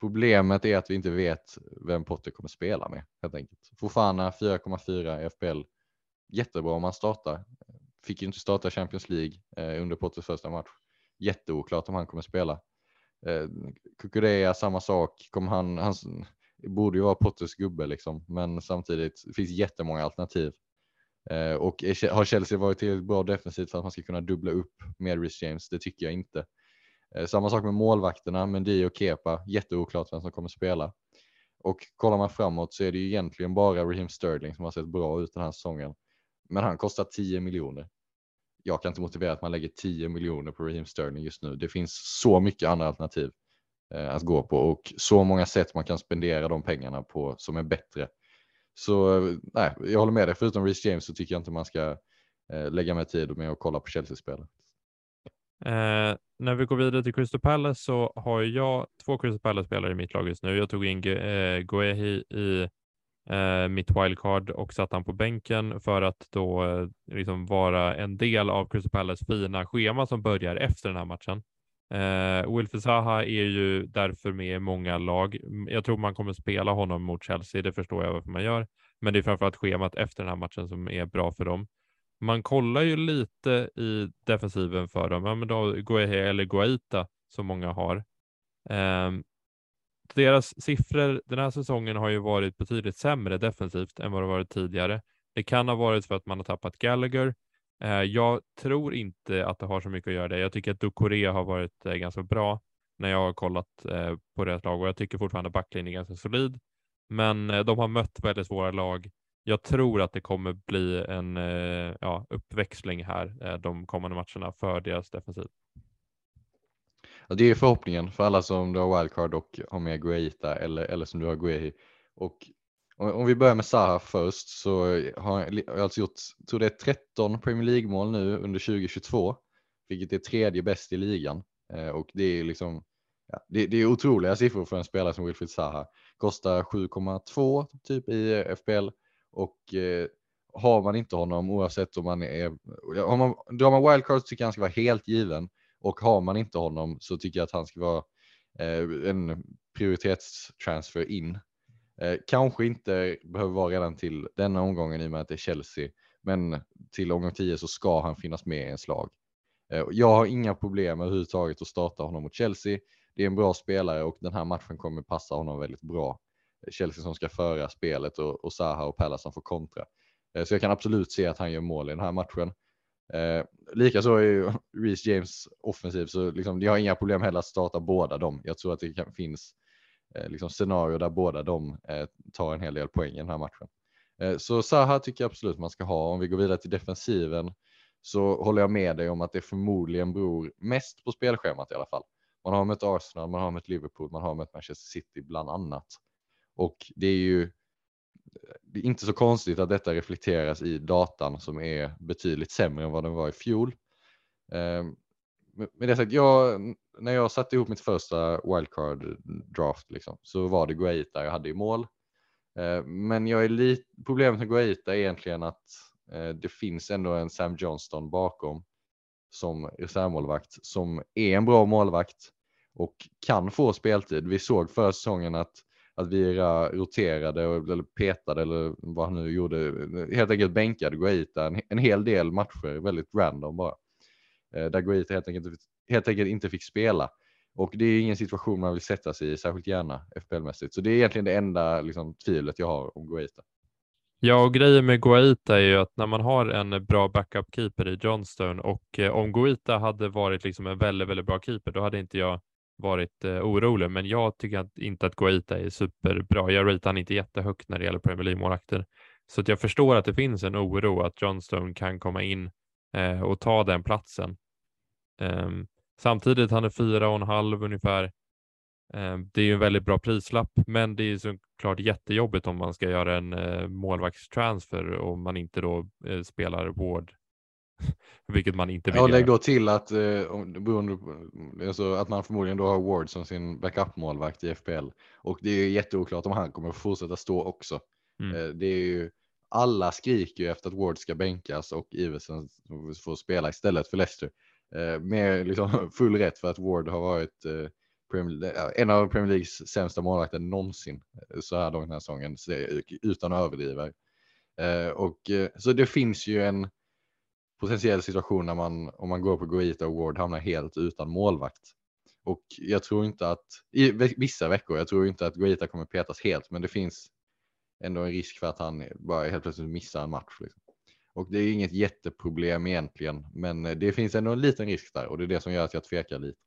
Problemet är att vi inte vet vem Potter kommer spela med helt enkelt. Fofana 4,4 i FPL. Jättebra om man startar. Fick ju inte starta Champions League eh, under Potters första match. Jätteoklart om han kommer spela. Eh, Kukureya samma sak. Kommer han, han borde ju vara Potters gubbe liksom, men samtidigt det finns jättemånga alternativ. Eh, och är, har Chelsea varit tillräckligt bra defensivt för att man ska kunna dubbla upp med Rhys James? Det tycker jag inte. Eh, samma sak med målvakterna, Mendy och Kepa. Jätteoklart vem som kommer spela. Och kollar man framåt så är det ju egentligen bara Raheem Sterling som har sett bra ut den här säsongen. Men han kostar 10 miljoner. Jag kan inte motivera att man lägger 10 miljoner på Raheem Sterling just nu. Det finns så mycket andra alternativ eh, att gå på och så många sätt man kan spendera de pengarna på som är bättre. Så eh, nej, jag håller med dig. Förutom Reece James så tycker jag inte man ska eh, lägga mer tid med att kolla på Chelsea-spelare. Eh, när vi går vidare till Crystal Palace så har jag två Crystal Palace-spelare i mitt lag just nu. Jag tog in eh, Goehi i eh, mitt wildcard och satt han på bänken för att då eh, liksom vara en del av Crystal Palace fina schema som börjar efter den här matchen. Eh, Wilfred Zaha är ju därför med i många lag. Mm, jag tror man kommer spela honom mot Chelsea, det förstår jag varför man gör. Men det är framförallt schemat efter den här matchen som är bra för dem. Man kollar ju lite i defensiven för dem, ja, men då eller Guaita som många har. Um, deras siffror den här säsongen har ju varit betydligt sämre defensivt än vad det varit tidigare. Det kan ha varit för att man har tappat Gallagher. Eh, jag tror inte att det har så mycket att göra det. Jag tycker att Ducoré har varit eh, ganska bra när jag har kollat eh, på deras lag och jag tycker fortfarande backlinjen är ganska solid. Men de har mött väldigt svåra lag jag tror att det kommer bli en ja, uppväxling här de kommande matcherna för deras defensiv. Det är förhoppningen för alla som du har wildcard och har med Guaita eller, eller som du har Guehi. Och om vi börjar med Zaha först så har jag alltså gjort, tror det är 13 Premier League mål nu under 2022, vilket är tredje bäst i ligan. Eh, och det är liksom, ja, det, det, är otroliga siffror för en spelare som Wilfried Zaha. Kostar 7,2 typ i eh, FPL och eh, har man inte honom oavsett om man är, om man, drar man wildcard tycker jag han ska vara helt given och har man inte honom så tycker jag att han ska vara eh, en prioritetstransfer in. Eh, kanske inte behöver vara redan till denna omgången i och med att det är Chelsea, men till omgång 10 så ska han finnas med i en slag. Eh, jag har inga problem överhuvudtaget att starta honom mot Chelsea. Det är en bra spelare och den här matchen kommer passa honom väldigt bra. Chelsea som ska föra spelet och, och Zaha och Pella som får kontra. Eh, så jag kan absolut se att han gör mål i den här matchen. Eh, Likaså är ju (laughs) Reece James offensiv så liksom, jag har inga problem heller att starta båda dem. Jag tror att det kan, finns eh, liksom scenario där båda dem eh, tar en hel del poäng i den här matchen. Eh, så Zaha tycker jag absolut man ska ha. Om vi går vidare till defensiven så håller jag med dig om att det förmodligen beror mest på spelschemat i alla fall. Man har mött Arsenal, man har mött Liverpool, man har mött Manchester City bland annat. Och det är ju det är inte så konstigt att detta reflekteras i datan som är betydligt sämre än vad den var i fjol. Ehm, med det sagt, jag, när jag satte ihop mitt första wildcard draft liksom, så var det Guaita jag hade i mål. Ehm, men jag är lite, problemet med Guaita är egentligen att eh, det finns ändå en Sam Johnston bakom som reservmålvakt som är en bra målvakt och kan få speltid. Vi såg förra säsongen att att Vira roterade eller petade eller vad han nu gjorde. Helt enkelt bänkade Guaita en, en hel del matcher, väldigt random bara. Eh, där Guaita helt enkelt, helt enkelt inte fick spela. Och det är ingen situation man vill sätta sig i särskilt gärna FPL-mässigt. Så det är egentligen det enda liksom, tvivlet jag har om Guaita. Ja, och grejen med Guaita är ju att när man har en bra backup-keeper i Johnstone och eh, om Guaita hade varit liksom en väldigt, väldigt bra keeper, då hade inte jag varit eh, orolig, men jag tycker att, inte att Guaita är superbra. Jag ratear han inte jättehögt när det gäller Premier League-målvakter. Så att jag förstår att det finns en oro att Johnstone kan komma in eh, och ta den platsen. Um, samtidigt, han är fyra och en halv ungefär. Um, det är ju en väldigt bra prislapp, men det är såklart jättejobbigt om man ska göra en eh, målvaktstransfer och man inte då eh, spelar Ward (laughs) vilket man inte vill ja, lägg då till att, eh, beroende, alltså, att man förmodligen då har Ward som sin backup-målvakt i FPL. Och det är jätteoklart om han kommer att fortsätta stå också. Mm. Eh, det är ju, alla skriker ju efter att Ward ska bänkas och Iversen får spela istället för Leicester. Eh, med liksom (laughs) full rätt för att Ward har varit eh, Premier, en av Premier Leagues sämsta målvakter någonsin eh, så här långt den här säsongen, utan att överdriva. Eh, och, eh, så det finns ju en potentiell situation när man, om man går på Goita och Ward, hamnar helt utan målvakt. Och jag tror inte att, i vissa veckor, jag tror inte att Goita kommer petas helt, men det finns ändå en risk för att han bara helt plötsligt missar en match. Liksom. Och det är inget jätteproblem egentligen, men det finns ändå en liten risk där och det är det som gör att jag tvekar lite.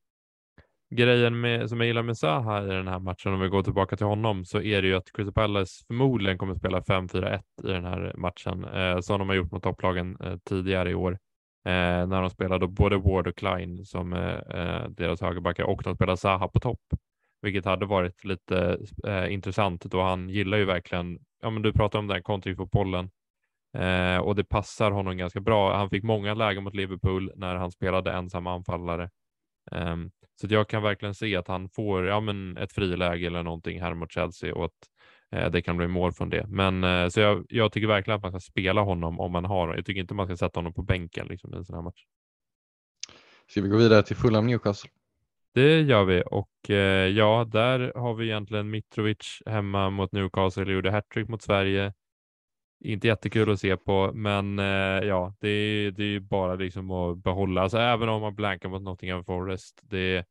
Grejen med, som jag gillar med Zaha i den här matchen, om vi går tillbaka till honom, så är det ju att Crystal Palace förmodligen kommer spela 5-4-1 i den här matchen, eh, som de har gjort mot topplagen eh, tidigare i år. Eh, när de spelade både Ward och Klein som eh, eh deras högerbackar och de spelade Zaha på topp, vilket hade varit lite eh, intressant då han gillar ju verkligen, ja men du pratar om den kontringsfotbollen eh, och det passar honom ganska bra. Han fick många lägen mot Liverpool när han spelade ensam anfallare. Um, så jag kan verkligen se att han får ja, men ett friläge eller någonting här mot Chelsea och att eh, det kan bli mål från det. Men eh, så jag, jag, tycker verkligen att man ska spela honom om man har. Jag tycker inte man ska sätta honom på bänken liksom, i en sån här match. Ska vi gå vidare till Fulham Newcastle? Det gör vi och eh, ja, där har vi egentligen Mitrovic hemma mot Newcastle, gjorde hattrick mot Sverige. Inte jättekul att se på, men eh, ja, det är, det är bara liksom att behålla. Alltså, även om man blankar mot Nottingham Forest, det,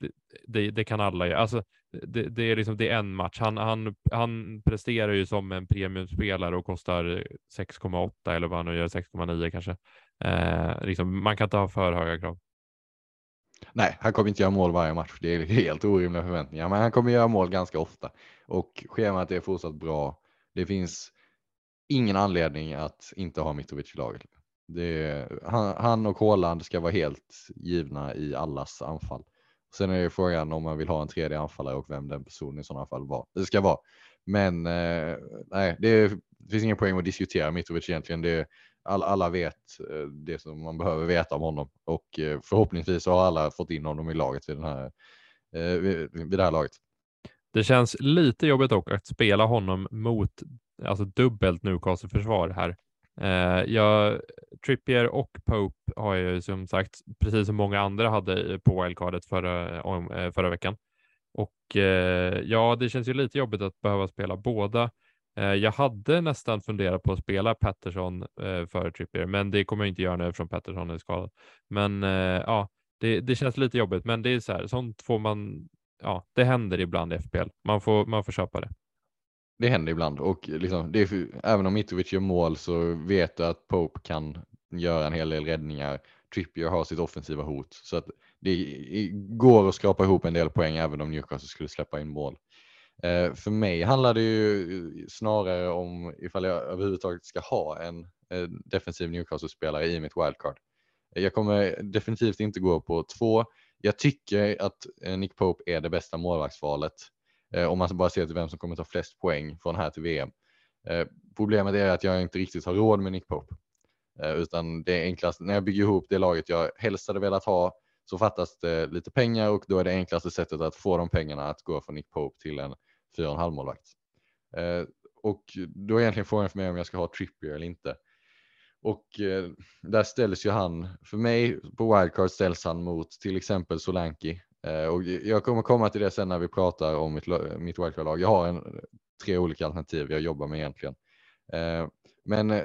det, det, det kan alla göra. Alltså, det, det, är liksom, det är en match. Han, han, han presterar ju som en premiumspelare och kostar 6,8 eller vad han nu gör, 6,9 kanske. Eh, liksom, man kan inte ha för höga krav. Nej, han kommer inte göra mål varje match. Det är helt orimliga förväntningar, men han kommer göra mål ganska ofta och schemat är fortsatt bra. Det finns ingen anledning att inte ha Mitrovic i laget. Det, han, han och Håland ska vara helt givna i allas anfall. Sen är det frågan om man vill ha en tredje anfallare och vem den personen i sådana fall var, det ska vara. Men eh, nej, det, det, finns ingen poäng att diskutera Mitrovic egentligen. Det, all, alla vet eh, det som man behöver veta om honom och eh, förhoppningsvis har alla fått in honom i laget vid, den här, eh, vid, vid det här laget. Det känns lite jobbigt dock att spela honom mot alltså dubbelt Newcastle-försvar här. Eh, jag, Trippier och Pope har jag ju som sagt, precis som många andra hade på wildcardet förra, eh, förra veckan. Och eh, ja, det känns ju lite jobbigt att behöva spela båda. Eh, jag hade nästan funderat på att spela Patterson eh, för Trippier, men det kommer jag inte göra nu eftersom Patterson är skadad. Men eh, ja, det, det känns lite jobbigt, men det är så här, sånt får man, ja, det händer ibland i FPL. Man får, man får köpa det det händer ibland och liksom, det är, även om Mitrovic gör mål så vet du att Pope kan göra en hel del räddningar. Trippier har sitt offensiva hot så att det går att skrapa ihop en del poäng även om Newcastle skulle släppa in mål. Eh, för mig handlar det ju snarare om ifall jag överhuvudtaget ska ha en eh, defensiv Newcastle-spelare i mitt wildcard. Jag kommer definitivt inte gå på två. Jag tycker att eh, Nick Pope är det bästa målvaktsvalet Eh, om man bara ser till vem som kommer ta flest poäng från här till VM. Eh, problemet är att jag inte riktigt har råd med Nick Pope. Eh, utan det är enklast, när jag bygger ihop det laget jag helst hade velat ha så fattas det lite pengar och då är det enklaste sättet att få de pengarna att gå från Nick Pope till en 4,5 målvakt. Eh, och då är egentligen frågan för mig om jag ska ha Trippier eller inte. Och eh, där ställs ju han, för mig på wildcard ställs han mot till exempel Solanki Eh, och jag kommer komma till det sen när vi pratar om mitt, mitt wildcard-lag. Jag har en, tre olika alternativ jag jobbar med egentligen. Eh, men eh,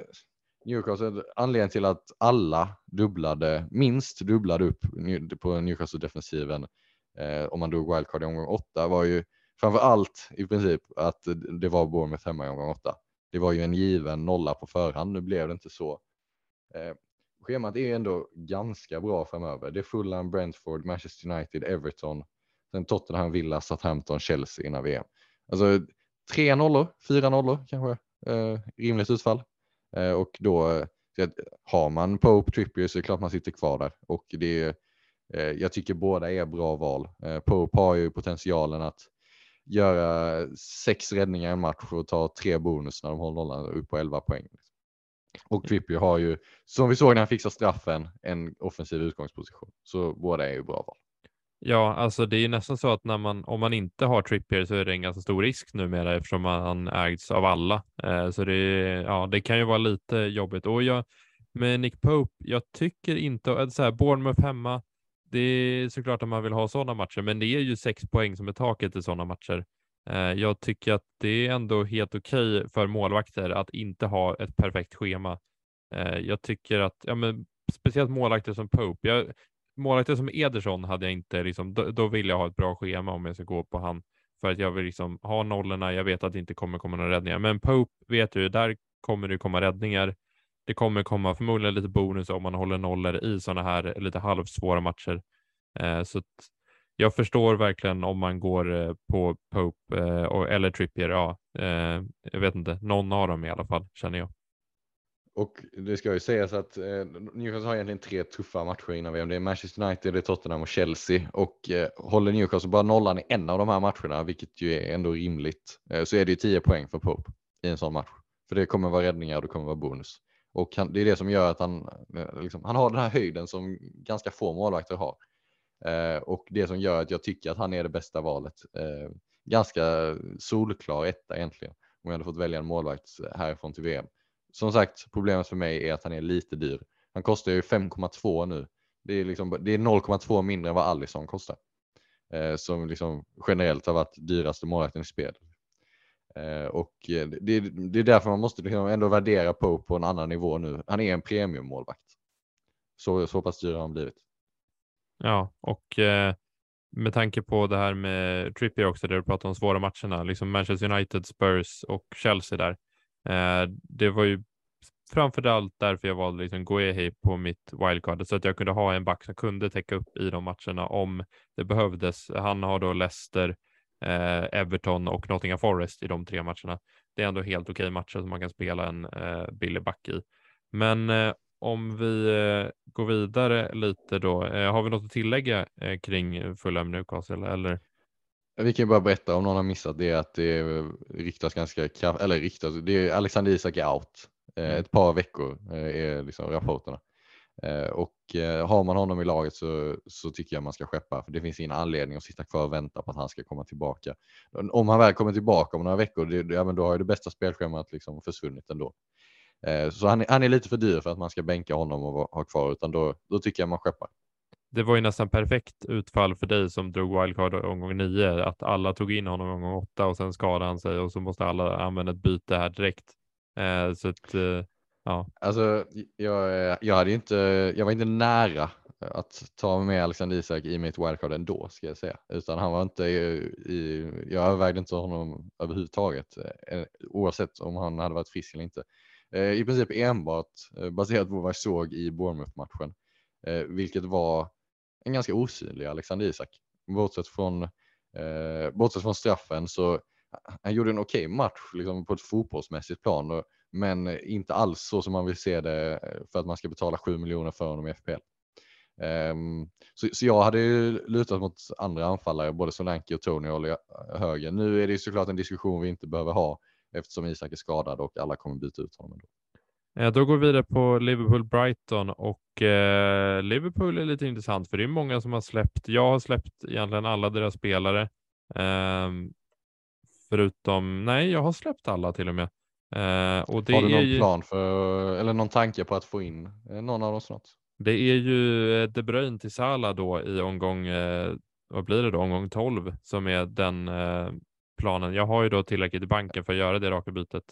Newcastle, anledningen till att alla dubblade, minst dubblade upp på Newcastle-defensiven eh, om man drog wildcard i omgång åtta var ju framför allt i princip att det var Bournemouth hemma i omgång åtta. Det var ju en given nolla på förhand. Nu blev det inte så eh, schemat är ändå ganska bra framöver. Det är Fulham, Brentford, Manchester United, Everton, sen Tottenham, Villa, Southampton, Chelsea innan VM. Alltså tre nollor, fyra nollor kanske, eh, rimligt utfall. Eh, och då eh, har man Pope, Trippier så är det klart man sitter kvar där och det är, eh, jag tycker båda är bra val. Eh, Pope har ju potentialen att göra sex räddningar i en match och ta tre bonus när de håller nollan upp på 11 poäng. Och Trippier har ju, som vi såg när han fixade straffen, en offensiv utgångsposition. Så båda är ju bra val. Ja, alltså det är nästan så att när man, om man inte har Trippier så är det en ganska stor risk numera eftersom han ägs av alla. Eh, så det, ja, det kan ju vara lite jobbigt. Och jag, med Nick Pope, jag tycker inte, så här, Bournemouth hemma, det är såklart att man vill ha sådana matcher, men det är ju sex poäng som är taket i sådana matcher. Eh, jag tycker att det är ändå helt okej okay för målvakter att inte ha ett perfekt schema. Eh, jag tycker att, ja, men speciellt målvakter som Pope. Jag, målvakter som Ederson hade jag inte, liksom, då, då, vill jag ha ett bra schema om jag ska gå på han. För att jag vill liksom ha nollorna, jag vet att det inte kommer komma några räddningar. Men Pope vet ju, där kommer det komma räddningar. Det kommer komma förmodligen lite bonus om man håller nollor i sådana här lite halvsvåra matcher. Eh, så jag förstår verkligen om man går eh, på Pope eh, eller Trippier. Ja, eh, jag vet inte, någon av dem i alla fall känner jag. Och det ska ju sägas att eh, Newcastle har egentligen tre tuffa matcher innan VM. Det är Manchester United, det är Tottenham och Chelsea. Och eh, håller Newcastle bara nollan i en av de här matcherna, vilket ju är ändå rimligt, eh, så är det ju 10 poäng för Pope i en sån match. För det kommer vara räddningar och det kommer vara bonus. Och han, det är det som gör att han, eh, liksom, han har den här höjden som ganska få målvakter har. Eh, och det som gör att jag tycker att han är det bästa valet. Eh, ganska solklar etta egentligen. Om jag hade fått välja en målvakt härifrån till VM. Som sagt, problemet för mig är att han är lite dyr. Han kostar ju 5,2 nu. Det är, liksom, är 0,2 mindre än vad Allison kostar. Eh, som liksom generellt har varit dyraste målvakten i spel. Eh, och eh, det, det, är därför man måste liksom ändå värdera på på en annan nivå nu. Han är en premiummålvakt. Så, så pass dyr har han blivit. Ja, och eh, med tanke på det här med Trippier också, där du pratar om svåra matcherna, liksom Manchester United, Spurs och Chelsea där. Eh, det var ju framför allt därför jag valde liksom Guehi på mitt wildcard, så att jag kunde ha en back som kunde täcka upp i de matcherna om det behövdes. Han har då Leicester, eh, Everton och Nottingham Forest i de tre matcherna. Det är ändå helt okej matcher som man kan spela en eh, billig back i. Men eh, om vi eh, går vidare lite då, eh, har vi något att tillägga eh, kring Fulham Newcastle eller? Vi kan ju bara berätta om någon har missat det att det riktas ganska kraftigt, eller riktas, det är Alexander Isak är out. Mm. Ett par veckor är liksom rapporterna. Eh, och eh, har man honom i laget så, så tycker jag man ska skeppa för det finns ingen anledning att sitta kvar och vänta på att han ska komma tillbaka. Om han väl kommer tillbaka om några veckor, det, ja, men då har ju det bästa spelschemat liksom försvunnit ändå. Eh, så han, han, är lite för dyr för att man ska bänka honom och ha kvar, utan då, då tycker jag man skeppar. Det var ju nästan perfekt utfall för dig som drog wildcard omgång nio, att alla tog in honom omgång åtta och sen skadade han sig och så måste alla använda ett byte här direkt. Så att, ja. Alltså, jag, jag, hade inte, jag var inte nära att ta med Alexander Isak i mitt wildcard ändå ska jag säga, utan han var inte i, jag övervägde inte honom överhuvudtaget, eh, oavsett om han hade varit frisk eller inte. Eh, I princip enbart eh, baserat på vad jag såg i Bournemouth-matchen, vilket var en ganska osynlig Alexander Isak. Bortsett från, bortsett från straffen så han gjorde en okej okay match liksom på ett fotbollsmässigt plan, men inte alls så som man vill se det eh, för att man ska betala 7 miljoner för honom i FPL. Um, ehm, så, så, jag hade ju lutat mot andra anfallare, både Solanke och Tony och höger. Nu är det såklart en diskussion vi inte behöver ha eftersom Isak är skadad och alla kommer byta ut honom. Ändå. Då går vi vidare på Liverpool-Brighton och eh, Liverpool är lite intressant för det är många som har släppt. Jag har släppt egentligen alla deras spelare. Eh, förutom, nej, jag har släppt alla till och med. Eh, och det har du någon ju... plan för, eller någon tanke på att få in eh, någon av dem snart? Det är ju eh, De Bruyne till Salah då i omgång, vad blir det då, omgång 12 som är den planen. Jag har ju då tillräckligt i banken för att göra det raka bytet.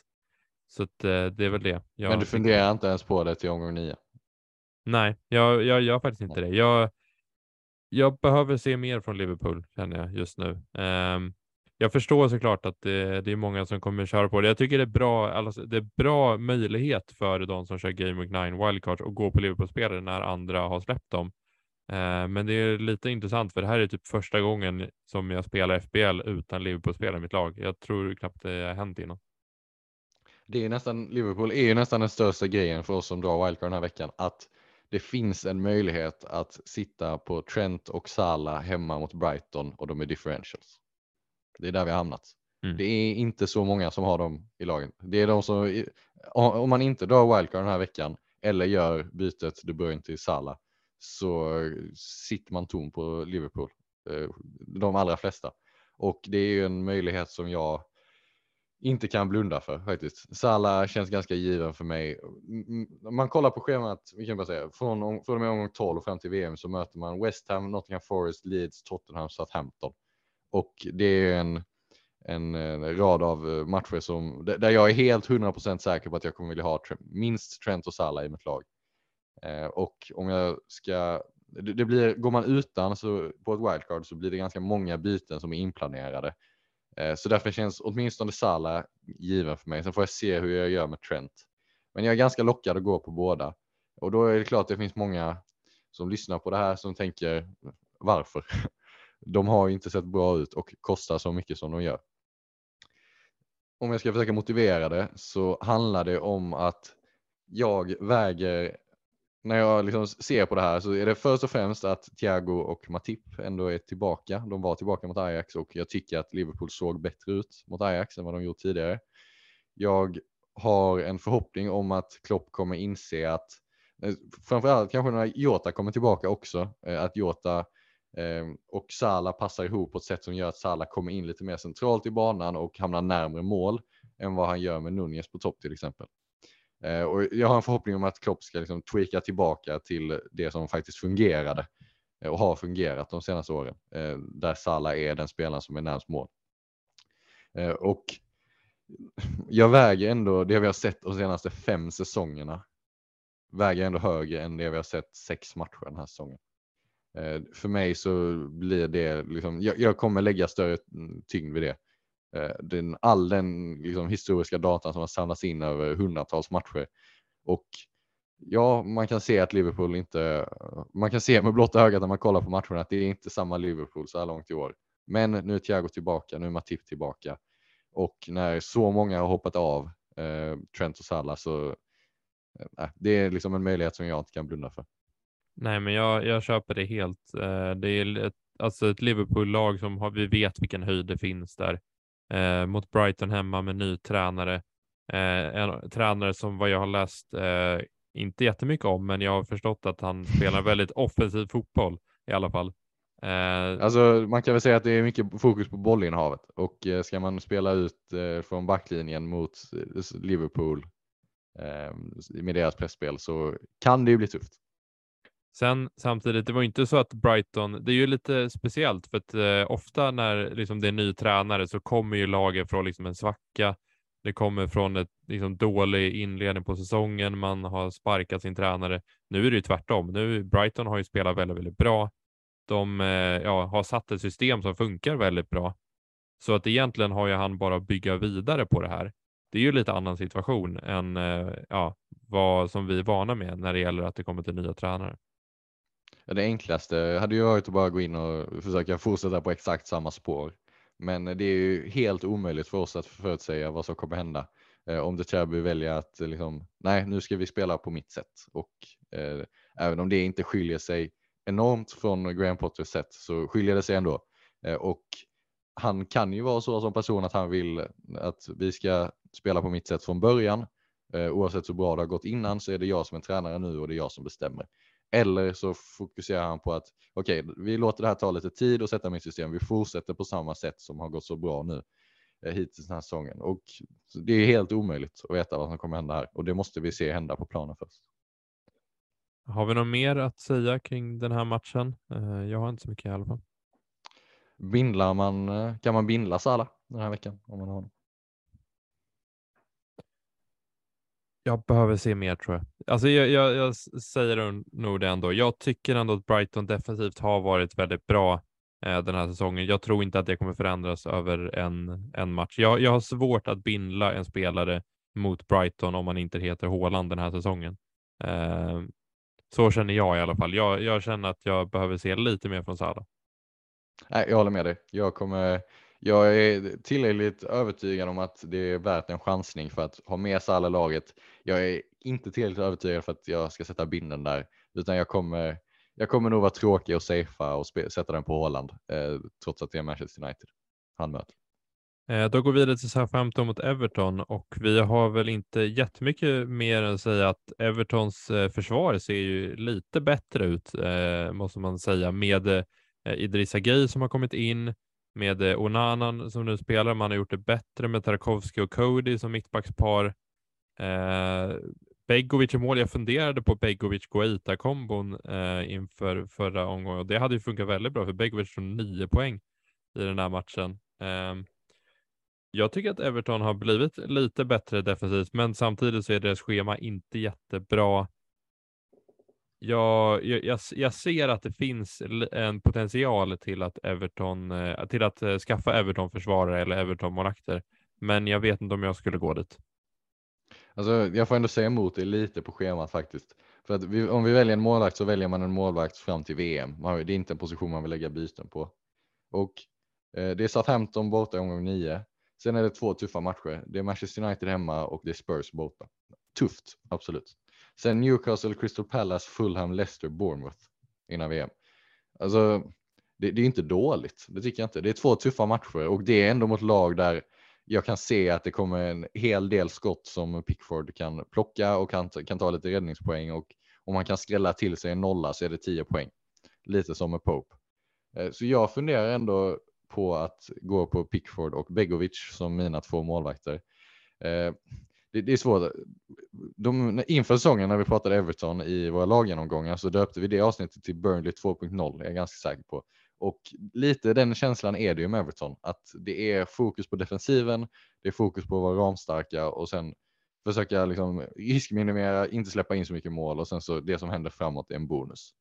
Så att, det är väl det. Jag Men du funderar inte ens på det till omgång nio? Nej, jag, jag gör faktiskt inte det. Jag, jag behöver se mer från Liverpool känner jag just nu. Um, jag förstår såklart att det, det, är många som kommer köra på det. Jag tycker det är bra, alltså, det är bra möjlighet för de som kör Game Week 9 wildcards att gå på Liverpool-spelare när andra har släppt dem. Eh, men det är lite intressant för det här är typ första gången som jag spelar FBL utan Liverpool-spelare i mitt lag. Jag tror knappt det har hänt innan. det är nästan, Liverpool är ju nästan den största grejen för oss som drar wildcard den här veckan. Att det finns en möjlighet att sitta på Trent och Salah hemma mot Brighton och de är differentials. Det är där vi har hamnat. Mm. Det är inte så många som har dem i lagen. Det är de som, om man inte drar wildcard den här veckan eller gör bytet De Bruyne till Salah så sitter man tom på Liverpool. Eh, de allra flesta. Och det är ju en möjlighet som jag inte kan blunda för faktiskt. Salah känns ganska given för mig. Om man kollar på schemat, vi kan bara säga, från, från och med omgång 12 fram till VM så möter man West Ham, Nottingham Forest, Leeds, Tottenham, Southampton. Och det är en, en, eh, rad av eh, matcher som, där jag är helt 100% säker på att jag kommer vilja ha minst Trent och Salah i mitt lag. Eh, och om jag ska, det, blir, går man utan så på ett wildcard så blir det ganska många byten som är inplanerade. Så därför känns åtminstone Salah given för mig. Sen får jag se hur jag gör med Trent. Men jag är ganska lockad att gå på båda. Och då är det klart att det finns många som lyssnar på det här som tänker varför? (laughs) De har ju inte sett bra ut och kostar så mycket som de gör. Om jag ska försöka motivera det så handlar det om att jag väger när jag liksom ser på det här så är det först och främst att Thiago och Matip ändå är tillbaka. De var tillbaka mot Ajax och jag tycker att Liverpool såg bättre ut mot Ajax än vad de gjort tidigare. Jag har en förhoppning om att Klopp kommer inse att eh, framförallt kanske när Jota kommer tillbaka också, eh, att Jota Ehm, och Sala passar ihop på ett sätt som gör att Sala kommer in lite mer centralt i banan och hamnar närmre mål än vad han gör med Nunez på topp till exempel. Ehm, och jag har en förhoppning om att Klopp ska liksom tweaka tillbaka till det som faktiskt fungerade eh, och har fungerat de senaste åren. Eh, där Salah är den spelaren som är närmast mål. Ehm, och jag väger ändå det vi har sett de senaste fem säsongerna väger ändå högre än det vi har sett sex matcher den här säsongen. Eh, för mig så blir det liksom, jag, jag kommer lägga större mm, tyngd vid det. Eh, den, all den liksom, historiska datan som har samlats in över hundratals matcher. Och ja, man kan se att Liverpool inte, man kan se med blotta ögat när man kollar på matcherna att det är inte samma Liverpool så här långt i år. Men nu är Thiago tillbaka, nu är Matip tillbaka och när så många har hoppat av eh, Trent och Salah så eh, det är liksom en möjlighet som jag inte kan blunda för. Nej, men jag, jag köper det helt. Eh, det är ett, alltså ett Liverpool-lag som har, vi vet vilken höjd det finns där eh, mot Brighton hemma med ny tränare. Eh, en tränare som vad jag har läst eh, inte jättemycket om, men jag har förstått att han spelar väldigt offensiv fotboll i alla fall. Eh, alltså, man kan väl säga att det är mycket fokus på bollinnehavet och eh, ska man spela ut eh, från backlinjen mot eh, Liverpool eh, med deras pressspel så kan det ju bli tufft. Sen samtidigt, det var inte så att Brighton, det är ju lite speciellt för att eh, ofta när liksom, det är ny tränare så kommer ju laget från liksom, en svacka. Det kommer från ett liksom, dålig inledning på säsongen. Man har sparkat sin tränare. Nu är det ju tvärtom. Nu Brighton har ju spelat väldigt, väldigt bra. De eh, ja, har satt ett system som funkar väldigt bra. Så att egentligen har ju han bara bygga vidare på det här. Det är ju lite annan situation än eh, ja, vad som vi är vana med när det gäller att det kommer till nya tränare. Det enklaste hade ju varit att bara gå in och försöka fortsätta på exakt samma spår. Men det är ju helt omöjligt för oss att förutsäga vad som kommer hända. Eh, om det Cherby väljer att eh, liksom, nej, nu ska vi spela på mitt sätt. Och eh, även om det inte skiljer sig enormt från Graham Potters sätt så skiljer det sig ändå. Eh, och han kan ju vara så som person att han vill att vi ska spela på mitt sätt från början. Eh, oavsett hur bra det har gått innan så är det jag som är tränare nu och det är jag som bestämmer. Eller så fokuserar han på att okej, okay, vi låter det här ta lite tid och sätta mitt system. Vi fortsätter på samma sätt som har gått så bra nu eh, hittills den här säsongen. Och det är helt omöjligt att veta vad som kommer hända här och det måste vi se hända på planen först. Har vi något mer att säga kring den här matchen? Eh, jag har inte så mycket i alla fall. Bindlar man, eh, kan man bindla Sala den här veckan om man har honom? Jag behöver se mer tror jag. Alltså jag, jag, jag säger nog det ändå. Jag tycker ändå att Brighton defensivt har varit väldigt bra eh, den här säsongen. Jag tror inte att det kommer förändras över en, en match. Jag, jag har svårt att bindla en spelare mot Brighton om man inte heter Håland den här säsongen. Eh, så känner jag i alla fall. Jag, jag känner att jag behöver se lite mer från Salah. Nej, jag håller med dig. Jag kommer jag är tillräckligt övertygad om att det är värt en chansning för att ha med sig alla laget. Jag är inte tillräckligt övertygad för att jag ska sätta binden där, utan jag kommer, jag kommer nog vara tråkig och safea och sätta den på Håland, eh, trots att det är Manchester United han möter. Eh, då går vi vidare till Southampton mot Everton och vi har väl inte jättemycket mer än att säga att Evertons eh, försvar ser ju lite bättre ut, eh, måste man säga, med eh, Idrissa Gueye som har kommit in, med eh, Onanan som nu spelar. Man har gjort det bättre med Tarkovsky och Cody som mittbackspar. Eh, Begovic i mål. Jag funderade på Begovic Guaita kombon eh, inför förra omgången och det hade ju funkat väldigt bra för Begovic tog nio poäng i den här matchen. Ehm, jag tycker att Everton har blivit lite bättre defensivt, men samtidigt så är deras schema inte jättebra. Jag, jag, jag ser att det finns en potential till att Everton, eh, till att eh, skaffa Everton försvarare eller Everton målakter, men jag vet inte om jag skulle gå dit. Alltså, jag får ändå säga emot det lite på schemat faktiskt. För att vi, om vi väljer en målvakt så väljer man en målvakt fram till VM. det är inte en position man vill lägga byten på. Och eh, det är Southampton borta i omgång 9. Sen är det två tuffa matcher. Det är Manchester United hemma och det är Spurs borta. Tufft, absolut. Sen Newcastle, Crystal Palace, Fulham, Leicester, Bournemouth innan VM. Alltså, det, det, är inte dåligt. Det tycker jag inte. Det är två tuffa matcher och det är ändå mot lag där jag kan se att det kommer en hel del skott som Pickford kan plocka och kan, kan ta lite räddningspoäng och om man kan skrälla till sig en nolla så är det 10 poäng. Lite som med Pope. Eh, så jag funderar ändå på att gå på Pickford och Begovic som mina två målvakter. Eh, det, det, är svårt. De, inför säsongen när vi pratade Everton i våra laggenomgångar så döpte vi det avsnittet till Burnley 2.0, är jag ganska säker på. Och lite den känslan är det ju med Everton, att det är fokus på defensiven, det är fokus på att vara ramstarka och sen försöka liksom riskminimera, inte släppa in så mycket mål och sen så det som händer framåt är en bonus.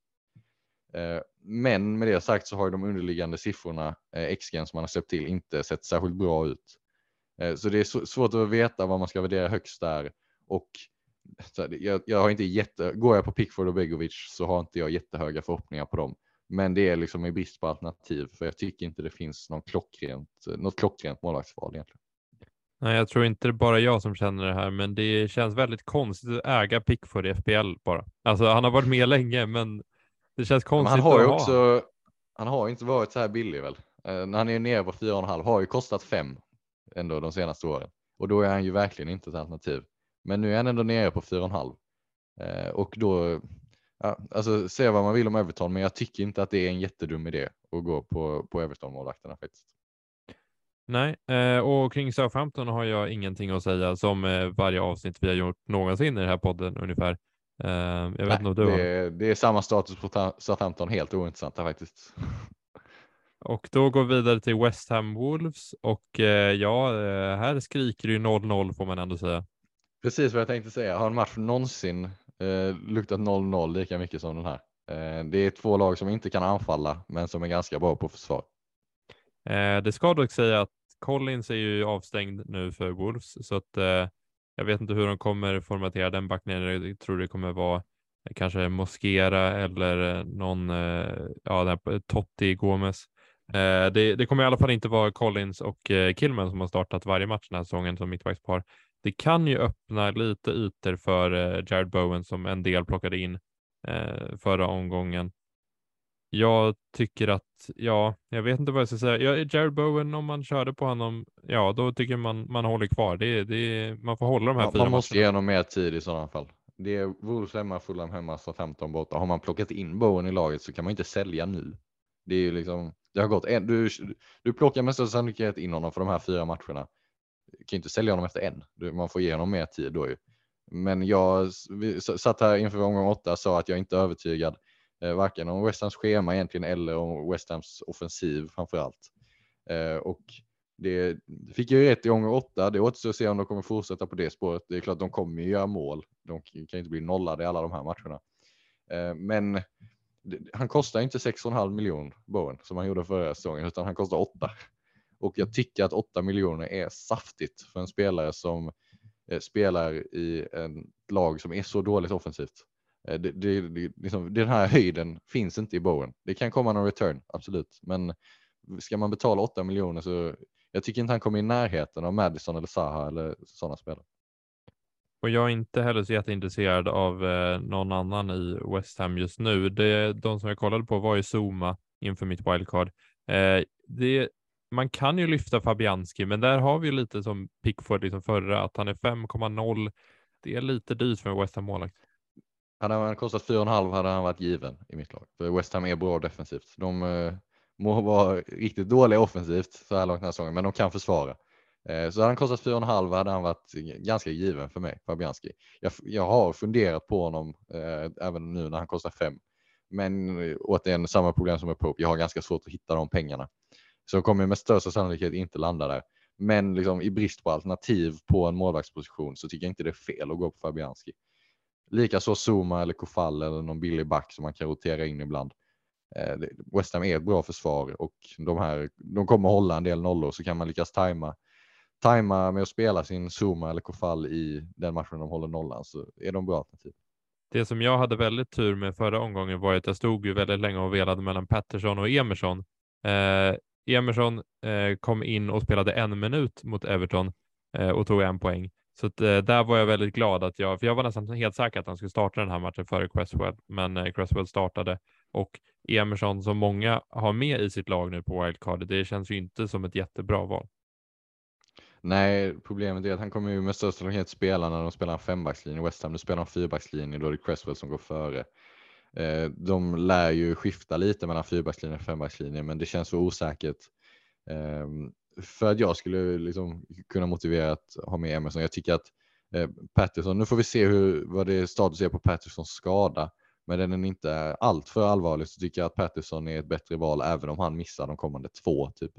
Eh, men med det sagt så har de underliggande siffrorna, eh, XG som man har släppt till, inte sett särskilt bra ut. Eh, så det är svårt att veta vad man ska värdera högst där. Och jag, jag har inte jätte, går jag på Pickford och Begovic så har inte jag jättehöga förhoppningar på dem. Men det är liksom i brist på alternativ för jag tycker inte det finns någon klockrent, något klockrent målvaktsval egentligen. Nej, jag tror inte det är bara jag som känner det här, men det känns väldigt konstigt att äga Pickford i FPL bara. Alltså, han har varit med länge, men det känns konstigt. Men han har ju också, han har inte varit så här billig väl? Eh, när han är nere på 4,5 har ju kostat 5 ändå de senaste åren och då är han ju verkligen inte ett alternativ. Men nu är han ändå nere på 4,5 eh, och då, ja, alltså se vad man vill om Everton, men jag tycker inte att det är en jättedum idé att gå på, på Everton-målvakterna faktiskt. Nej, eh, och kring Southampton har jag ingenting att säga som varje avsnitt vi har gjort någonsin i den här podden ungefär. Uh, jag vet Nej, inte du det, är, det är samma status på Southampton, helt ointressanta faktiskt. Och då går vi vidare till West Ham Wolves och uh, ja, uh, här skriker ju 0-0 får man ändå säga. Precis vad jag tänkte säga. Har en match någonsin luktat 0-0 lika mycket som den här? det är två lag som inte kan anfalla, men som är ganska bra på försvar. det ska dock säga att Collins är ju avstängd nu för Wolves, så att jag vet inte hur de kommer formatera den backlinjen. Jag tror det kommer vara kanske Mosquera eller någon, eh, ja, den Totti Gomes. Eh, det, det, kommer i alla fall inte vara Collins och eh, Killman som har startat varje match den här säsongen som mittbackspar. Det kan ju öppna lite ytor för Jared Bowen som en del plockade in förra omgången. Jag tycker att, ja, jag vet inte vad jag ska säga. Ja, Jared Bowen, om man körde på honom, ja, då tycker man man håller kvar. Det, det, man får hålla de här ja, fyra Man måste ge honom mer tid i sådana fall. Det är Wolves hemma, Fulham hemma, så 15 borta. Har man plockat in Bowen i laget så kan man inte sälja nu. Det är ju liksom, det har gått en, du, du plockar med största sannolikhet in honom för de här fyra matcherna. Du kan inte sälja honom efter en. Man får ge honom mer tid då ju. Men jag satt här inför omgång åtta och sa att jag inte är övertygad eh, varken om West Hams schema egentligen eller om West Hams offensiv framför allt. Eh, och det fick jag ju rätt i omgång åtta. Det återstår att se om de kommer fortsätta på det spåret. Det är klart, de kommer ju göra mål. De kan inte bli nollade i alla de här matcherna. Eh, men han kostar inte 6,5 miljoner Bowen som han gjorde förra säsongen, utan han kostar 8. Och jag tycker att 8 miljoner är saftigt för en spelare som eh, spelar i ett lag som är så dåligt offensivt. Eh, det, det, det, liksom, den här höjden finns inte i Bowen. Det kan komma någon return, absolut, men ska man betala 8 miljoner så jag tycker inte han kommer i närheten av Madison eller Zaha eller sådana spelare. Och jag är inte heller så jätteintresserad av eh, någon annan i West Ham just nu. Det, de som jag kollade på var ju Zuma inför mitt wildcard. Eh, det, man kan ju lyfta Fabianski, men där har vi ju lite som Pickford liksom förra, att han är 5,0. Det är lite dyrt för en West Ham målvakt. Hade han kostat 4,5 hade han varit given i mitt lag. För West Ham är bra defensivt. De eh, må vara riktigt dåliga offensivt så här långt den här säsongen, men de kan försvara. Eh, så hade han kostat 4,5 hade han varit ganska given för mig, Fabianski. Jag, jag har funderat på honom eh, även nu när han kostar 5. Men eh, återigen samma problem som med Pope. Jag har ganska svårt att hitta de pengarna. Så de kommer med största sannolikhet inte landa där. Men liksom, i brist på alternativ på en målvaktsposition så tycker jag inte det är fel att gå på Fabianski. Likaså Zuma eller Kofall eller någon billig back som man kan rotera in ibland. Eh, West Ham är ett bra försvar och de här, de kommer hålla en del nollor så kan man lyckas tajma tajma med att spela sin Zuma eller Kofall i den matchen de håller nollan så är de bra alternativ. Det som jag hade väldigt tur med förra omgången var att jag stod ju väldigt länge och velade mellan Patterson och Emerson. Eh, Emerson eh, kom in och spelade en minut mot Everton eh, och tog en poäng. Så att, eh, där var jag väldigt glad att jag, för jag var nästan helt säker att han skulle starta den här matchen före Cresswell, men eh, Cresswell startade och Emerson som många har med i sitt lag nu på wildcard, det känns ju inte som ett jättebra val. Nej, problemet är att han kommer ju med största sannolikhet spela när de spelar en fembackslinje. i West Ham, nu spelar de fyrbackslinje, då är det Cresswell som går före. Eh, de lär ju skifta lite mellan fyrbackslinje och fembackslinje, men det känns så osäkert. Ehm, för att jag skulle liksom kunna motivera att ha med Emerson. Jag tycker att eh, Patterson, nu får vi se hur, vad det är status är på Pattersons skada, men den är inte alltför allvarlig så tycker jag att Patterson är ett bättre val även om han missar de kommande två typ.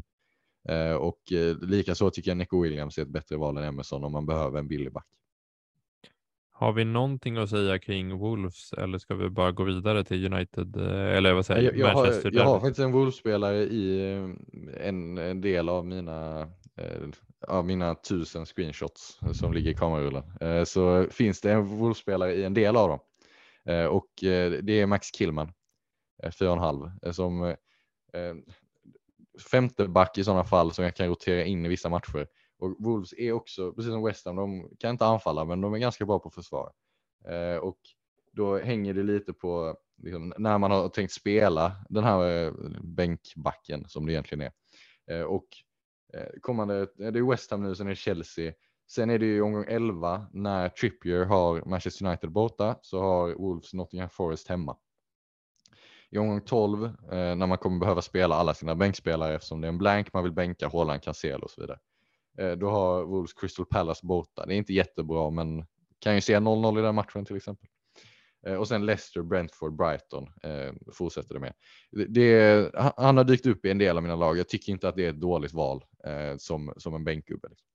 Eh, och eh, likaså tycker jag Nico Williams är ett bättre val än Emerson om man behöver en billig back. Har vi någonting att säga kring Wolves eller ska vi bara gå vidare till United eh, eller vad säger jag, jag Manchester? Har, jag har faktiskt en Wolves-spelare i en, en, del av mina av mina tusen screenshots som ligger i kamerarullen så finns det en Wolves-spelare i en del av dem och det är Max Killman 4,5 som femte back i sådana fall som jag kan rotera in i vissa matcher. Och Wolves är också, precis som West Ham, de kan inte anfalla men de är ganska bra på försvar. Eh, och då hänger det lite på liksom, när man har tänkt spela den här eh, bänkbacken som det egentligen är. Eh, och eh, kommande, det är West Ham nu, sen är det Chelsea. Sen är det ju omgång 11 när Trippier har Manchester United borta så har Wolves Nottingham Forest hemma i omgång 12 eh, när man kommer behöva spela alla sina bänkspelare eftersom det är en blank, man vill bänka Håland, Cancelo och så vidare. Eh, då har Wolves Crystal Palace borta. Det är inte jättebra, men kan ju se 0-0 i den matchen till exempel. Eh, och sen Leicester, Brentford, Brighton eh, fortsätter det med. Det, det, han har dykt upp i en del av mina lag. Jag tycker inte att det är ett dåligt val eh, som, som en bänkgubbe. Liksom.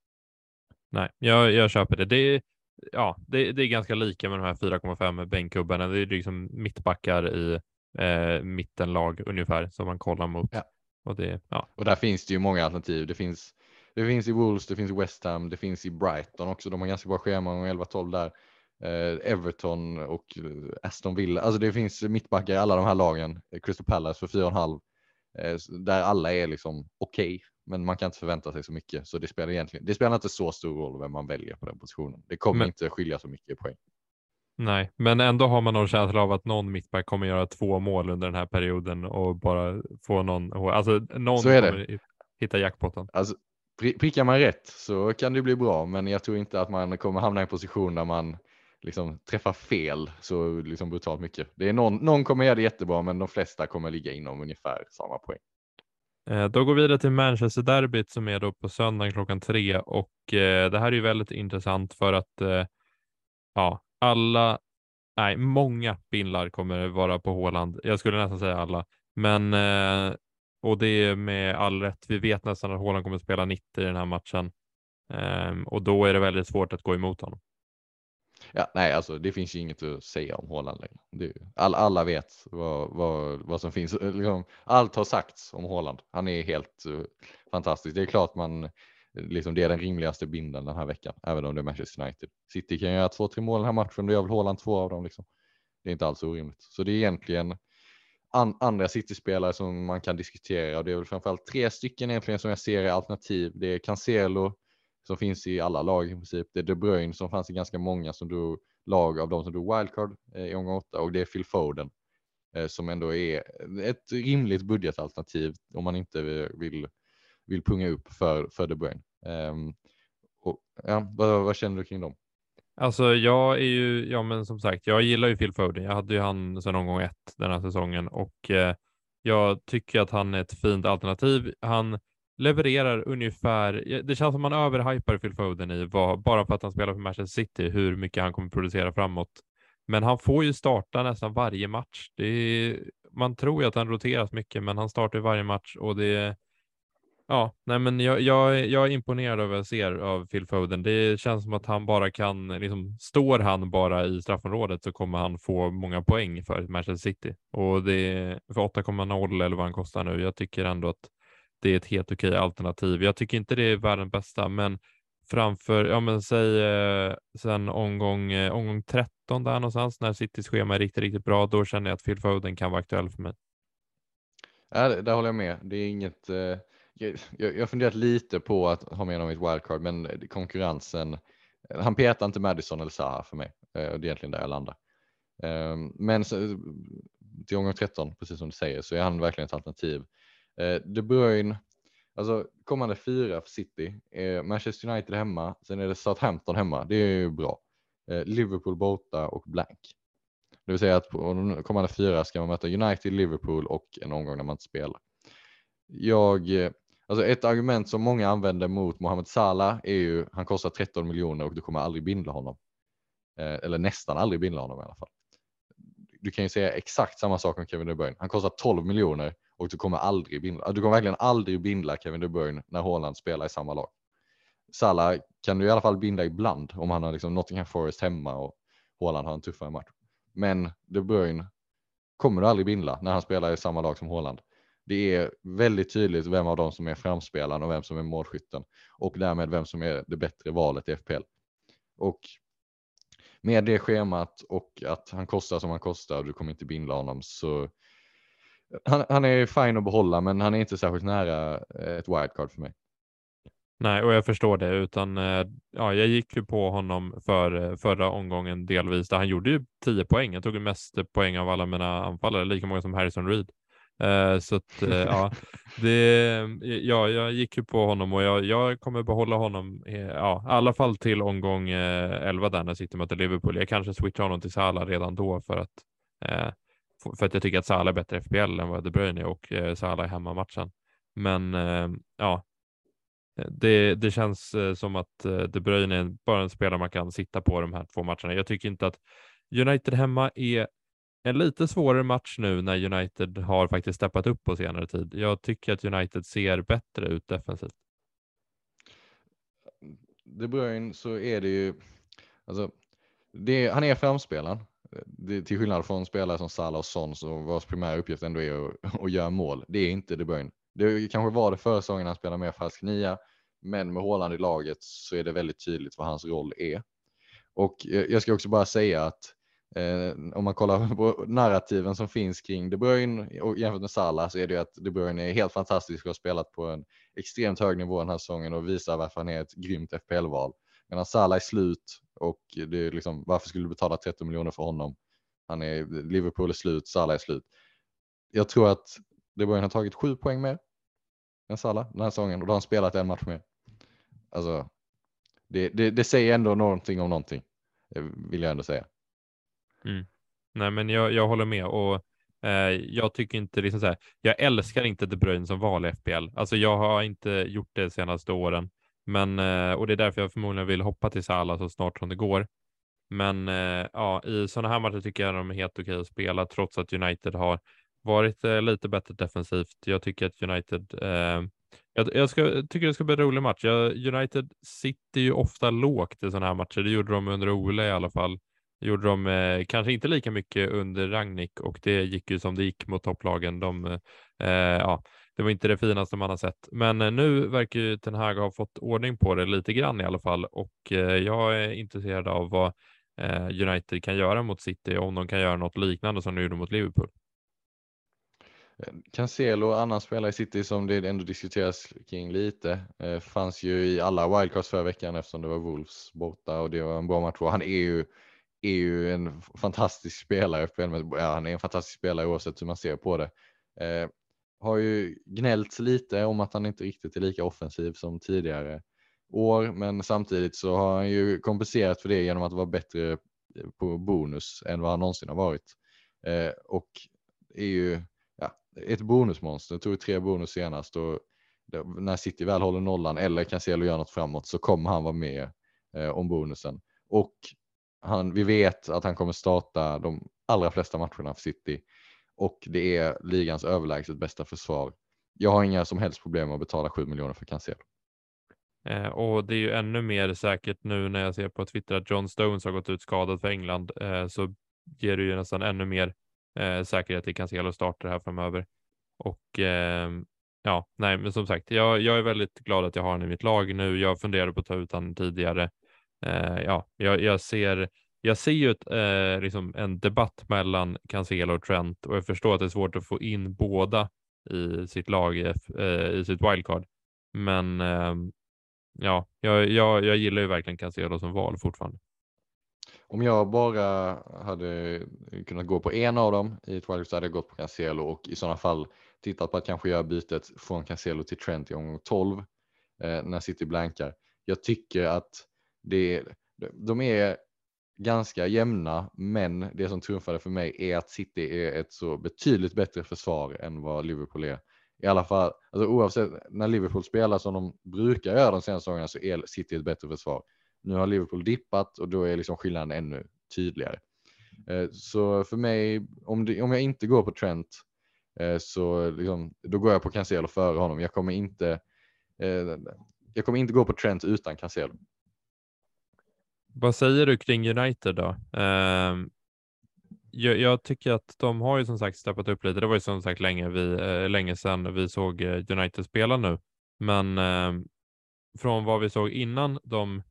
Nej, jag, jag köper det. Det är, ja, det, det är ganska lika med de här 4,5 bänkgubbarna. Det är liksom mittbackar i eh, mittenlag ungefär som man kollar mot. Ja. Och, det, ja. och där finns det ju många alternativ. Det finns, det finns i Wolves, det finns i West Ham, det finns i Brighton också. De har ganska bra schema och 11-12 där. Eh, Everton och eh, Aston Villa. Alltså det finns mittbackar i alla de här lagen. Crystal Palace för 4,5. Eh, där alla är liksom okej, okay, men man kan inte förvänta sig så mycket. Så det spelar egentligen, det spelar inte så stor roll vem man väljer på den positionen. Det kommer men, inte skilja så mycket i poäng. Nej, men ändå har man någon känsla av att någon mittback kommer göra två mål under den här perioden och bara få någon, alltså någon så är det. hitta jackpotten. Alltså, prickar man rätt så kan det bli bra, men jag tror inte att man kommer hamna i en position där man liksom träffar fel så liksom brutalt mycket. Det är någon, någon kommer göra det jättebra, men de flesta kommer ligga inom ungefär samma poäng. Eh, då går vi vidare till Manchester-derbyt som är då på söndag klockan tre och eh, det här är ju väldigt intressant för att eh, ja, alla, nej, många bindlar kommer vara på Håland. Jag skulle nästan säga alla, men eh, och det är med all rätt. Vi vet nästan att Håland kommer att spela 90 i den här matchen eh, och då är det väldigt svårt att gå emot honom. Ja, nej, alltså det finns ju inget att säga om Håland längre. all, alla vet vad, vad, vad som finns. (laughs) Liksom, allt har sagts om Håland. Han är helt uh, fantastisk. Det är klart man liksom det är den rimligaste binden den här veckan, även om det är Manchester United. City kan göra två, tre mål den här matchen, då gör väl Haaland två av dem. Liksom. Det är inte alls orimligt. Så det är egentligen an, andra City-spelare som man kan diskutera och det är väl framförallt tre stycken egentligen som jag ser är alternativ. Det är Cancelo som finns i alla lag i princip. Det är De Bruyne som fanns i ganska många som drog lag av de som drog wildcard eh, i omgång åtta och det är Phil Foden eh, som ändå är ett rimligt budgetalternativ om man inte vill, vill punga upp för, för De Bruyne. Um, och, ja, vad, vad känner du kring dem? Alltså jag är ju, ja men som sagt, jag gillar ju Phil Foden. Jag hade ju han sedan omgång ett den här säsongen och eh, jag tycker att han är ett fint alternativ. Han levererar ungefär, det känns som man överhypar Phil Foden i vad, bara för att han spelar för Manchester City, hur mycket han kommer producera framåt. Men han får ju starta nästan varje match. Är, man tror ju att han roteras mycket, men han startar varje match och det Ja, nej men jag, jag, jag är imponerad av vad jag ser av Phil Foden. Det känns som att han bara kan, liksom, står han bara i straffområdet så kommer han få många poäng för Manchester City. Och det för 8,0 eller vad han kostar nu. Jag tycker ändå att det är ett helt okej alternativ. Jag tycker inte det är världens bästa, men framför, ja men säg eh, sen omgång, eh, omgång 13 där någonstans när Citys schema är riktigt, riktigt bra, då känner jag att Phil Foden kan vara aktuell för mig. Ja, där håller jag med. Det är inget eh jag, jag funderat lite på att ha med honom i ett wildcard, men konkurrensen. Han petar inte Madison eller Zaha för mig. Eh, det är egentligen där jag landar. Ehm, men så, till omgång 13, precis som du säger, så är han verkligen ett alternativ. Eh, de Bruyne, alltså kommande fyra för City, är Manchester United hemma, sen är det Southampton hemma, det är ju bra. Liverpool borta och blank. Det vill säga att på de kommande fyra ska man möta United, Liverpool och en omgång när man inte spelar. Jag Alltså ett argument som många använder mot Mohamed Salah är ju han kostar 13 miljoner och du kommer aldrig bindla honom. Eh, eller nästan aldrig bindla honom i alla fall. Du kan ju säga exakt samma sak om Kevin De Bruyne. Han kostar 12 miljoner och du kommer aldrig bindla. Du kommer verkligen aldrig bindla Kevin De Bruyne när Haaland spelar i samma lag. Salah kan du i alla fall binda ibland om han har liksom Nottingham Forest hemma och Haaland har en tuffare match. Men De Bruyne kommer du aldrig bindla när han spelar i samma lag som Haaland det är väldigt tydligt vem av dem som är framspelaren och vem som är målskytten och därmed vem som är det bättre valet i FPL. Och med det schemat och att han kostar som han kostar och du kommer inte binda honom så han, han är fin att behålla men han är inte särskilt nära eh, ett wildcard för mig. Nej, och jag förstår det, utan eh, ja, jag gick ju på honom för eh, förra omgången delvis, där han gjorde ju 10 poäng. Jag tog ju mest poäng av alla mina anfallare, lika många som Harrison Reed. Eh, så att, eh, ja, det, ja, jag gick ju på honom och jag, jag kommer behålla honom i, ja, i alla fall till omgång 11 där när City möter Liverpool. Jag kanske switchar honom till Salah redan då för att, för att jag tycker att Salah är bättre FPL än vad De Bruyne är och Salah är hemmamatchen. Men ja, det, det känns som att De Bruyne är bara en spelare man kan sitta på de här två matcherna. Jag tycker inte att United hemma är en lite svårare match nu när United har faktiskt steppat upp på senare tid. Jag tycker att United ser bättre ut defensivt. De Bruyne så är det ju, alltså, det, han är framspelaren. Det, till skillnad från spelare som Salah och Son så vars primära uppgift ändå är att, (laughs) att göra mål. Det är inte De Bruyne. Det kanske var det förra säsongen han spelade mer falsk nia, men med Haaland i laget så är det väldigt tydligt vad hans roll är. Och eh, jag ska också bara säga att Eh, Eh, om man kollar (laughs) på narrativen som finns kring De Bruyne och jämfört med Salah så är det ju att De Bruyne är helt fantastisk och har spelat på en extremt hög nivå den här säsongen och visar varför han är ett grymt FPL-val. Medan Salah är slut och det är liksom, varför skulle du betala 30 miljoner för honom? Han är, Liverpool är slut, Salah är slut. Jag tror att De Bruyne har tagit sju poäng mer än Salah den här säsongen och då har han spelat en match mer. Alltså, det, det, det säger ändå någonting om någonting, eh, vill jag ändå säga. Mm. Nej, men jag, jag håller med och eh, jag tycker inte liksom så här, jag älskar inte De Bruyne som val i FPL. Alltså jag har inte gjort det de senaste åren, men eh, och det är därför jag förmodligen vill hoppa till Salah så snart som det går. Men eh, ja, i sådana här matcher tycker jag de är helt okej att spela trots att United har varit eh, lite bättre defensivt. Jag tycker att United eh, jag, jag ska, tycker det ska bli en rolig match. Jag, United sitter ju ofta lågt i sådana här matcher. Det gjorde de under Ole i alla fall gjorde de eh, kanske inte lika mycket under Ragnik och det gick ju som det gick mot topplagen. De, eh, ja, det var inte det finaste man har sett, men eh, nu verkar ju Ten Hag ha fått ordning på det lite grann i alla fall och eh, jag är intresserad av vad eh, United kan göra mot City om de kan göra något liknande som de gjorde mot Liverpool. Eh, Cancelo, annan spelare i City som det ändå diskuteras kring lite, eh, fanns ju i alla wildcards förra veckan eftersom det var Wolves borta och det var en bra match. och Han är ju, är ju en fantastisk spelare, ja, han är en fantastisk spelare oavsett hur man ser på det. Eh, har ju gnällts lite om att han inte riktigt är lika offensiv som tidigare år, men samtidigt så har han ju kompenserat för det genom att vara bättre eh, på bonus än vad han någonsin har varit. Eh, och är ju ja, ett bonusmonster, tog tre bonus senast och när City väl håller nollan eller Cancelo gör något framåt så kommer han vara med eh, om bonusen. Och han, vi vet att han kommer starta de allra flesta matcherna för City och det är ligans överlägset bästa försvar. Jag har inga som helst problem med att betala 7 miljoner för Cancelo. Eh, och det är ju ännu mer säkert nu när jag ser på Twitter att John Stones har gått ut skadad för England eh, så ger det ju nästan ännu mer eh, säkerhet i Cancelo startar här framöver. Och eh, ja, nej, men som sagt, jag, jag är väldigt glad att jag har honom i mitt lag nu. Jag funderade på att ta ut honom tidigare. Eh, ja, jag, jag, ser, jag ser ju ett, eh, liksom en debatt mellan Cancelo och Trent och jag förstår att det är svårt att få in båda i sitt lag, eh, i sitt wildcard. Men eh, ja, jag, jag, jag gillar ju verkligen Cancelo som val fortfarande. Om jag bara hade kunnat gå på en av dem i ett wildcard så hade jag gått på Cancelo och i sådana fall tittat på att kanske göra bytet från Cancelo till Trent i omgång 12 eh, när City blankar. Jag tycker att det, de är ganska jämna, men det som trumfade för mig är att City är ett så betydligt bättre försvar än vad Liverpool är. I alla fall, alltså oavsett när Liverpool spelar som de brukar göra de senaste åren så är City ett bättre försvar. Nu har Liverpool dippat och då är liksom skillnaden ännu tydligare. Eh, så för mig, om, det, om jag inte går på Trent eh, så liksom, då går jag på Cancelo före honom. Jag kommer inte, eh, jag kommer inte gå på Trent utan Cancelo. Vad säger du kring United då? Uh, jag, jag, tycker att de har ju som sagt steppat upp lite. Det var ju som sagt länge, vi, eh, länge sedan vi såg eh, United spela nu, men eh, från vad vi såg innan de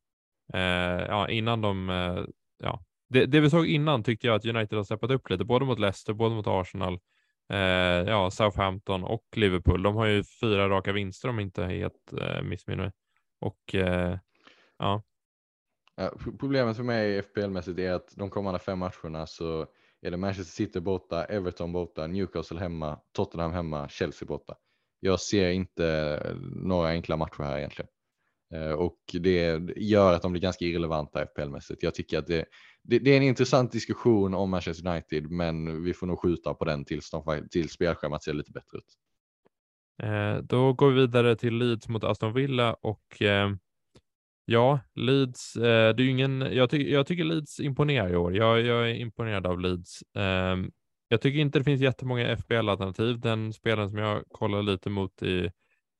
Eh, ja, innan de, eh, ja, det, det, vi såg innan tyckte jag att United har steppat upp lite, både mot Leicester, både mot Arsenal, eh, ja, Southampton och Liverpool. De har ju fyra raka vinster om inte helt eh, missminner mig. Och eh, ja. Problemet för mig FPL-mässigt är att de kommande fem matcherna så är det Manchester City borta, Everton borta, Newcastle hemma, Tottenham hemma, Chelsea borta. Jag ser inte eh, några enkla matcher här egentligen. Eh, och det gör att de blir ganska irrelevanta FPL-mässigt. Jag tycker att det, det, det, är en intressant diskussion om Manchester United, men vi får nog skjuta på den tills, de, tills spelschemat ser lite bättre ut. Eh, då går vi vidare till Leeds mot Aston Villa och ja, Leeds, eh, det är ingen, jag, ty jag tycker Leeds imponerar i år. Jag, jag är imponerad av Leeds. Eh, jag tycker inte det finns jättemånga FBL-alternativ. Den spelaren som jag kollar lite mot i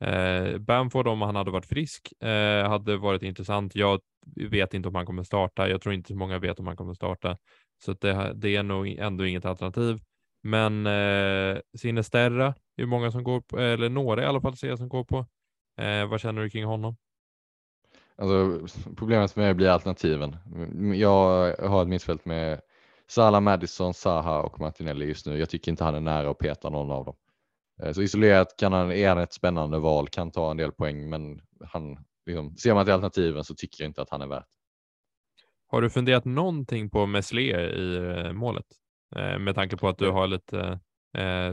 Eh, Bamford om han hade varit frisk eh, hade varit intressant. Jag vet inte om han kommer starta. Jag tror inte så många vet om han kommer starta, så det, det är nog ändå inget alternativ. Men eh, Sinisterra är många som går på, eller några i alla fall ser jag som går på. Eh, vad känner du kring honom? Alltså, problemet med blir alternativen. Jag har ett mittfält med Salah, Madison, Saha och Martinelli just nu. Jag tycker inte han är nära att peta någon av dem. Eh, så isolerat kan han, är han ett spännande val, kan ta en del poäng, men han, liksom, ser man till alternativen så tycker jag inte att han är värt. Har du funderat någonting på Meslier i eh, målet? Eh, med tanke på att du har lite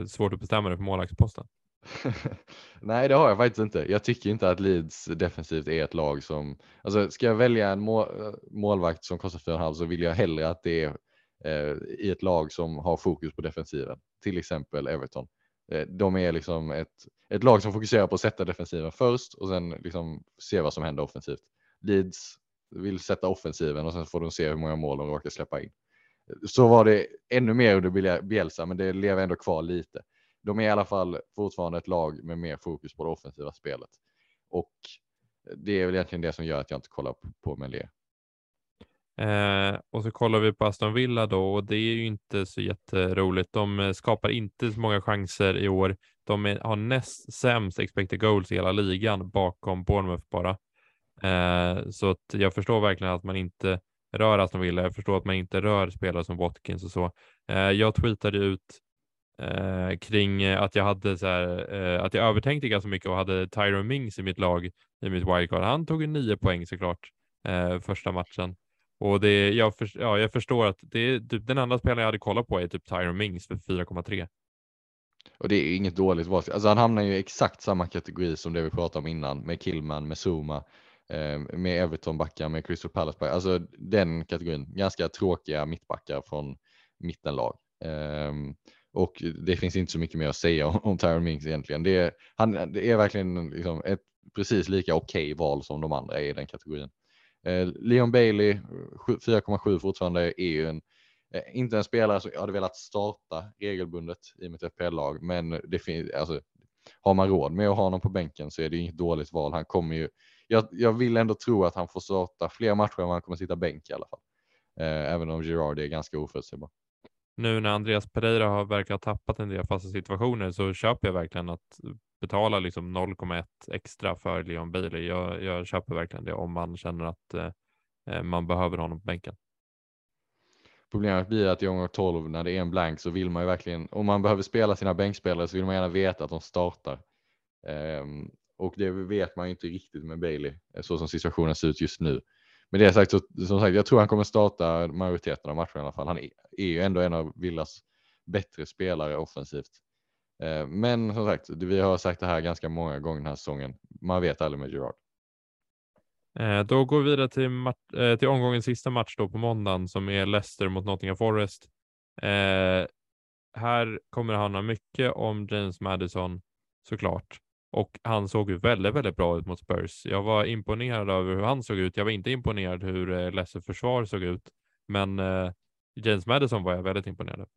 svårt att bestämma dig för målvaktsposten. (laughs) Nej, det har jag faktiskt inte. Jag tycker inte att Leeds defensivt är ett lag som, alltså ska jag välja en mål, eh, målvakt som kostar 4,5 så vill jag hellre att det är eh, i ett lag som har fokus på defensiven, till exempel Everton. Eh, de är liksom ett, ett lag som fokuserar på att sätta defensiven först och sen liksom se vad som händer offensivt. Leeds vill sätta offensiven och sen får de se hur många mål de råkar släppa in. Så var det ännu mer under Bielsa, men det lever ändå kvar lite. De är i alla fall fortfarande ett lag med mer fokus på det offensiva spelet. Och det är väl egentligen det som gör att jag inte kollar på Melier. Eh, och så kollar vi på Aston Villa då och det är ju inte så jätteroligt. De eh, skapar inte så många chanser i år. De är, har näst sämst expected goals i hela ligan bakom Bournemouth bara. Eh, så att jag förstår verkligen att man inte rör Aston Villa. Jag förstår att man inte rör spelare som Watkins och så. Eh, jag tweetade ut eh, kring eh, att jag hade så här, eh, att jag övertänkte ganska mycket och hade Tyron Mings i mitt lag i mitt wildcard. Han tog ju nio poäng såklart eh, första matchen. Och det, jag, för, ja, jag förstår att det är typ den enda spelaren jag hade kollat på är typ Tyron Mings för 4,3. Och det är inget dåligt val. Alltså han hamnar ju i exakt samma kategori som det vi pratade om innan med Killman, med Zuma, eh, med Everton-backar, med Crystal Palace-backar. Alltså den kategorin. Ganska tråkiga mittbackar från mittenlag. Eh, och det finns inte så mycket mer att säga (laughs) om, om Tyron Minks egentligen. Det är, han, det är verkligen liksom ett precis lika okej okay val som de andra är i den kategorin. Eh, Leon Bailey, 4,7 fortfarande, är ju en, eh, inte en spelare som jag hade velat starta regelbundet i mitt FPL-lag, men det finns, alltså, har man råd med att ha honom på bänken så är det inget dåligt val. Han kommer ju, jag, jag vill ändå tro att han får starta fler matcher än han kommer sitta bänk i alla fall. Eh, även om Gerard är ganska oförutsägbar nu när Andreas Pereira har ha tappat en del fasta situationer så köper jag verkligen att betala liksom 0,1 extra för Leon Bailey. Jag, jag, köper verkligen det om man känner att eh, eh man behöver honom på bänken. Problemet blir att i omgång 12 när det är en blank så vill man ju verkligen, om man behöver spela sina bänkspelare så vill man gärna veta att de startar. Um, och det vet man ju inte riktigt med Bailey eh, så som situationen ser ut just nu. Med det sagt, så, som sagt, jag tror han kommer starta majoriteten av matcherna i alla fall. Han är, är ju ändå en av Villas bättre spelare offensivt. Eh, men som sagt, vi har sagt det här ganska många gånger den här säsongen. Man vet aldrig med Gerard. Eh, då går vi vidare till, eh, till omgångens sista match då på måndagen som är Leicester mot Nottingham Forest. Eh, här kommer det handla mycket om James Madison såklart. Och han såg ju väldigt, väldigt bra ut mot Spurs. Jag var imponerad över hur han såg ut. Jag var inte imponerad hur eh, Leicester försvar såg ut, men eh, James Madison var jag väldigt imponerad.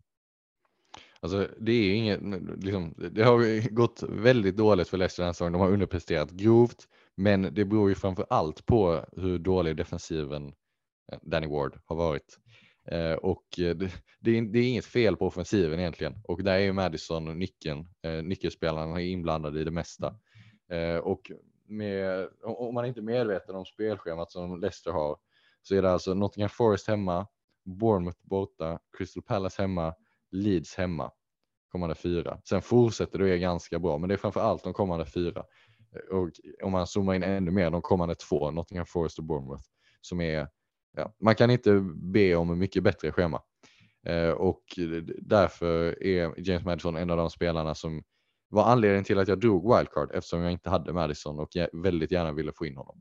Alltså, det är inget, liksom, det har (laughs) gått väldigt dåligt för Leicester den här säsongen. De har underpresterat grovt, men det beror ju framför allt på hur dålig defensiven eh, Danny Ward har varit. Eh, och eh, det, det, är, det, är, inget fel på offensiven egentligen och där är ju Madison nyckeln. Eh, nyckelspelarna är inblandade i det mesta. Eh, och med, om man inte är medveten om spelschemat som Leicester har så är det alltså Nottingham Forest hemma, Bournemouth borta, Crystal Palace hemma, Leeds hemma kommande fyra. Sen fortsätter det ganska bra, men det är framför allt de kommande fyra. Eh, och om man zoomar in ännu mer, de kommande två, Nottingham Forest och Bournemouth, som är ja, man kan inte be om mycket bättre schema. Eh, och därför är James Madison en av de spelarna som var anledningen till att jag drog wildcard eftersom jag inte hade Madison och jag väldigt gärna ville få in honom.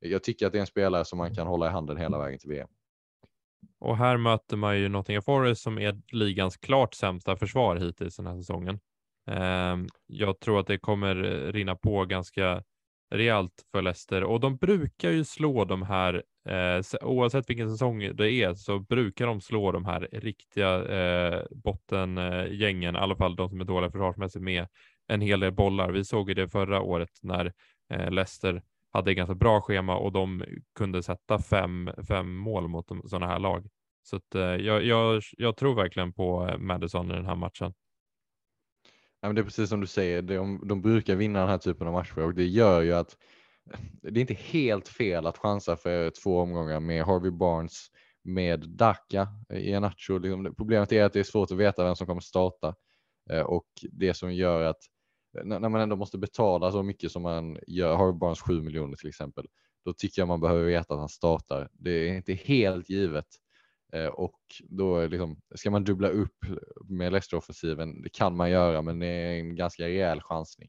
Jag tycker att det är en spelare som man kan hålla i handen hela vägen till VM. Och här möter man ju Nottingham Forest som är ligans klart sämsta försvar hittills den här säsongen. Ehm, jag tror att det kommer rinna på ganska rejält för Leicester och de brukar ju slå de här, eh, oavsett vilken säsong det är, så brukar de slå de här riktiga eh, bottengängen, i alla fall de som är dåliga försvarsmässigt med en hel del bollar. Vi såg ju det förra året när eh, Leicester hade ganska bra schema och de kunde sätta fem, fem mål mot sådana här lag. Så att, eh, jag, jag, jag tror verkligen på eh, Madison i den här matchen. Ja, men det är precis som du säger, de, de brukar vinna den här typen av matcher och det gör ju att det är inte helt fel att chansa för två omgångar med Harvey Barnes, med Daka i Anacho. Liksom, problemet är att det är svårt att veta vem som kommer starta eh, och det som gör att när man ändå måste betala så mycket som man gör, Harvey Barnes 7 miljoner till exempel, då tycker jag man behöver veta att han startar. Det är inte helt givet Eh, och då liksom, ska man dubbla upp med Leicester-offensiven. Det kan man göra, men det är en ganska rejäl chansning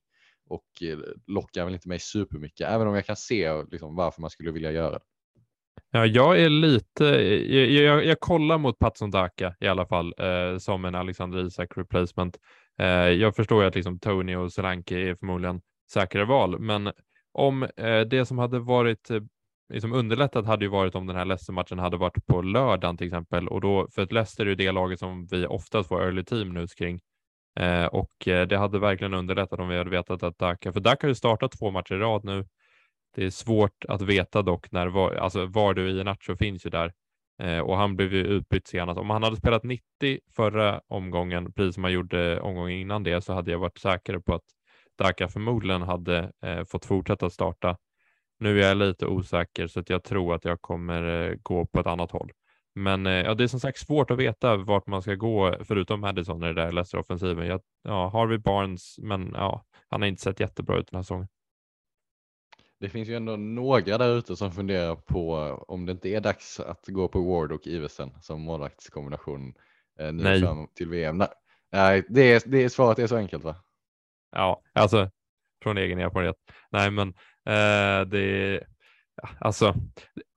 och eh, lockar väl inte mig supermycket, även om jag kan se liksom, varför man skulle vilja göra det. Ja, jag är lite, jag, jag, jag kollar mot Patson Daka i alla fall eh, som en Alexander Isak replacement. Eh, jag förstår ju att liksom Tony och Solanke är förmodligen säkrare val, men om eh, det som hade varit eh, liksom underlättat hade ju varit om den här Leicester-matchen hade varit på lördagen till exempel och då för att Leicester är ju det laget som vi oftast får early team nu kring eh, och eh, det hade verkligen underlättat om vi hade vetat att Daka, för Daka har ju startat två matcher i rad nu. Det är svårt att veta dock när var, alltså var du i Nacho finns ju där eh, och han blev ju utbytt senast. Om han hade spelat 90 förra omgången, precis som han gjorde omgången innan det, så hade jag varit säker på att Daka förmodligen hade eh, fått fortsätta starta nu är jag lite osäker så att jag tror att jag kommer eh, gå på ett annat håll. Men eh, ja, det är som sagt svårt att veta vart man ska gå förutom Madison i det där Leicester-offensiven. Jag, ja, Harvey Barnes, men ja, han har inte sett jättebra ut den här säsongen. Det finns ju ändå några där ute som funderar på om det inte är dags att gå på Ward och Iversen som målvaktskombination eh, nu Nej. fram till VM. Nej, det, är, det är svaret är så enkelt va? Ja, alltså från egen erfarenhet. Nej, men eh, det är alltså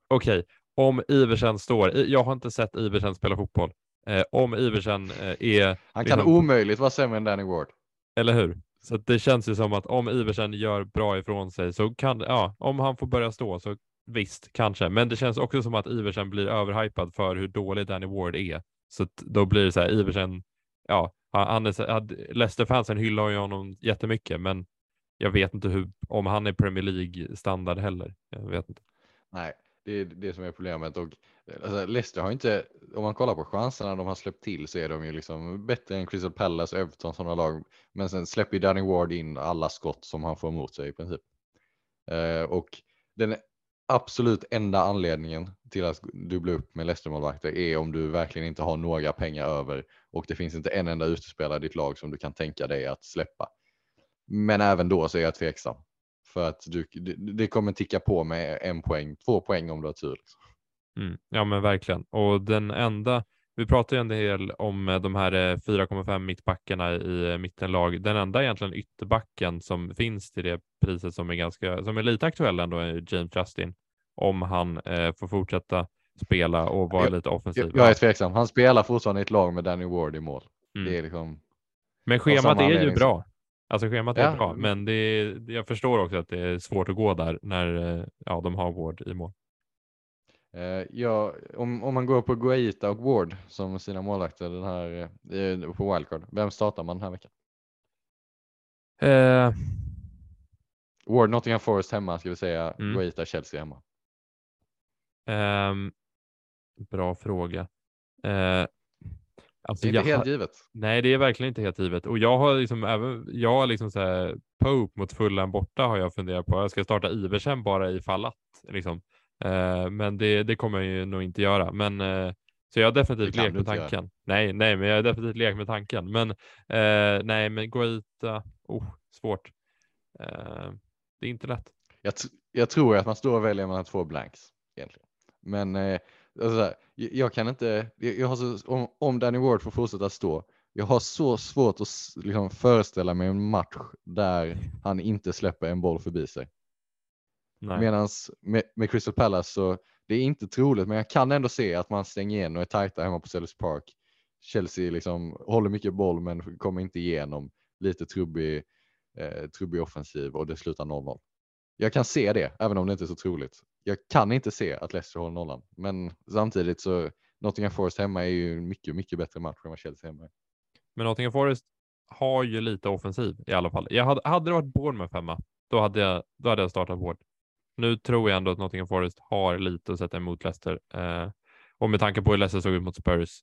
okej. Om Iversen står, jag har inte sett Iversen spela fotboll. Eh, om Iversen eh, är, Han kan Liksom- omöjligt vara sämre än Danny Ward. eller hur? Så det känns ju som att om Iversen gör bra ifrån sig så kan, ja, om han får börja stå så visst, kanske. Men det känns också som att Iversen blir överhypad för hur dålig Danny Ward är. Så då blir det så här, Iversen, ja, han är, Leicester-fansen hyllar ju honom jättemycket, men jag vet inte hur, om han är Premier League-standard heller. Jag vet inte. Nej, det är det som är problemet. Och, eh, alltså, Leicester har inte, om man kollar på chanserna de har släppt till så är de ju liksom bättre än Crystal Palace, Everton sådana lag. Men sen släpper ju Danny Ward in alla skott som han får emot sig i princip. Eh, och den absolut enda anledningen till att dubbla upp med Leicester-målvakter är om du verkligen inte har några pengar över och det finns inte en enda utespelare i ditt lag som du kan tänka dig att släppa. Men även då så är jag tveksam. För att du, det, kommer ticka på med en poäng, två poäng om du har tur. Liksom. Mm. Ja, men verkligen. Och den enda, vi pratar ju en del om eh, de här eh, 4,5 mittbackarna i eh, mittenlag. Den enda egentligen ytterbacken som finns till det priset som är ganska, som är lite aktuell ändå är James Justin. Om han eh, får fortsätta spela och vara Jag- lite offensiv. Jag, jag är tveksam. Han spelar fortfarande i ett lag med Danny Ward i mål. Mm. Det är liksom, Men schemat är ju bra. Alltså schemat är Ja, bra, men- det är, jag förstår också att det är svårt att gå där när eh, ja, de har Ward i mål. eh, ja, om, om man går på Guaita och Ward som sina målvakter den här, eh, på wildcard. Vem startar man den här veckan? Eh, Ward Nottingham Forest hemma ska vi säga. Mm. Guaita Chelsea hemma. ehm, bra fråga. Eh, alltså Det är inte jag, helt givet. Nej, det är verkligen inte helt givet. Och jag har liksom även, jag har liksom så här, Pope mot Fulham borta har jag funderat på. Jag ska starta Iversen bara i fall att, liksom. Eh, men det, det kommer jag ju nog inte göra. Men, eh, så jag har definitivt lekt med inte göra. tanken. Nej, nej, men jag har definitivt lekt med tanken. Men eh, nej, men Guaita, oh, svårt. Eh, det är inte lätt. Jag, jag tror att man står och väljer mellan två blanks egentligen. Men eh, alltså, så här, jag, kan inte, jag, har så, om, om Danny Ward får fortsätta stå, jag har så svårt att liksom, föreställa mig en match där han inte släpper en boll förbi sig. Medan med, med Crystal Palace så det är inte troligt, men jag kan ändå se att man stänger igen och är tajta hemma på Sellers Park. Chelsea liksom håller mycket boll men kommer inte igenom. Lite trubbig, eh, trubbig offensiv och det slutar 0-0. Jag kan se det, även om det inte är så troligt. Jag kan inte se att Leicester håller nollan, men samtidigt så Nottingham Forest hemma är ju en mycket, mycket bättre match än vad Chelsea hemma är. Men Nottingham Forest har ju lite offensiv i alla fall. Jag hade, hade det varit Bournemouth hemma, då hade jag, då hade jag startat Ward. Nu tror jag ändå att Nottingham Forest har lite att sätta emot Leicester. Eh, och med tanke på hur Leicester såg ut mot Spurs,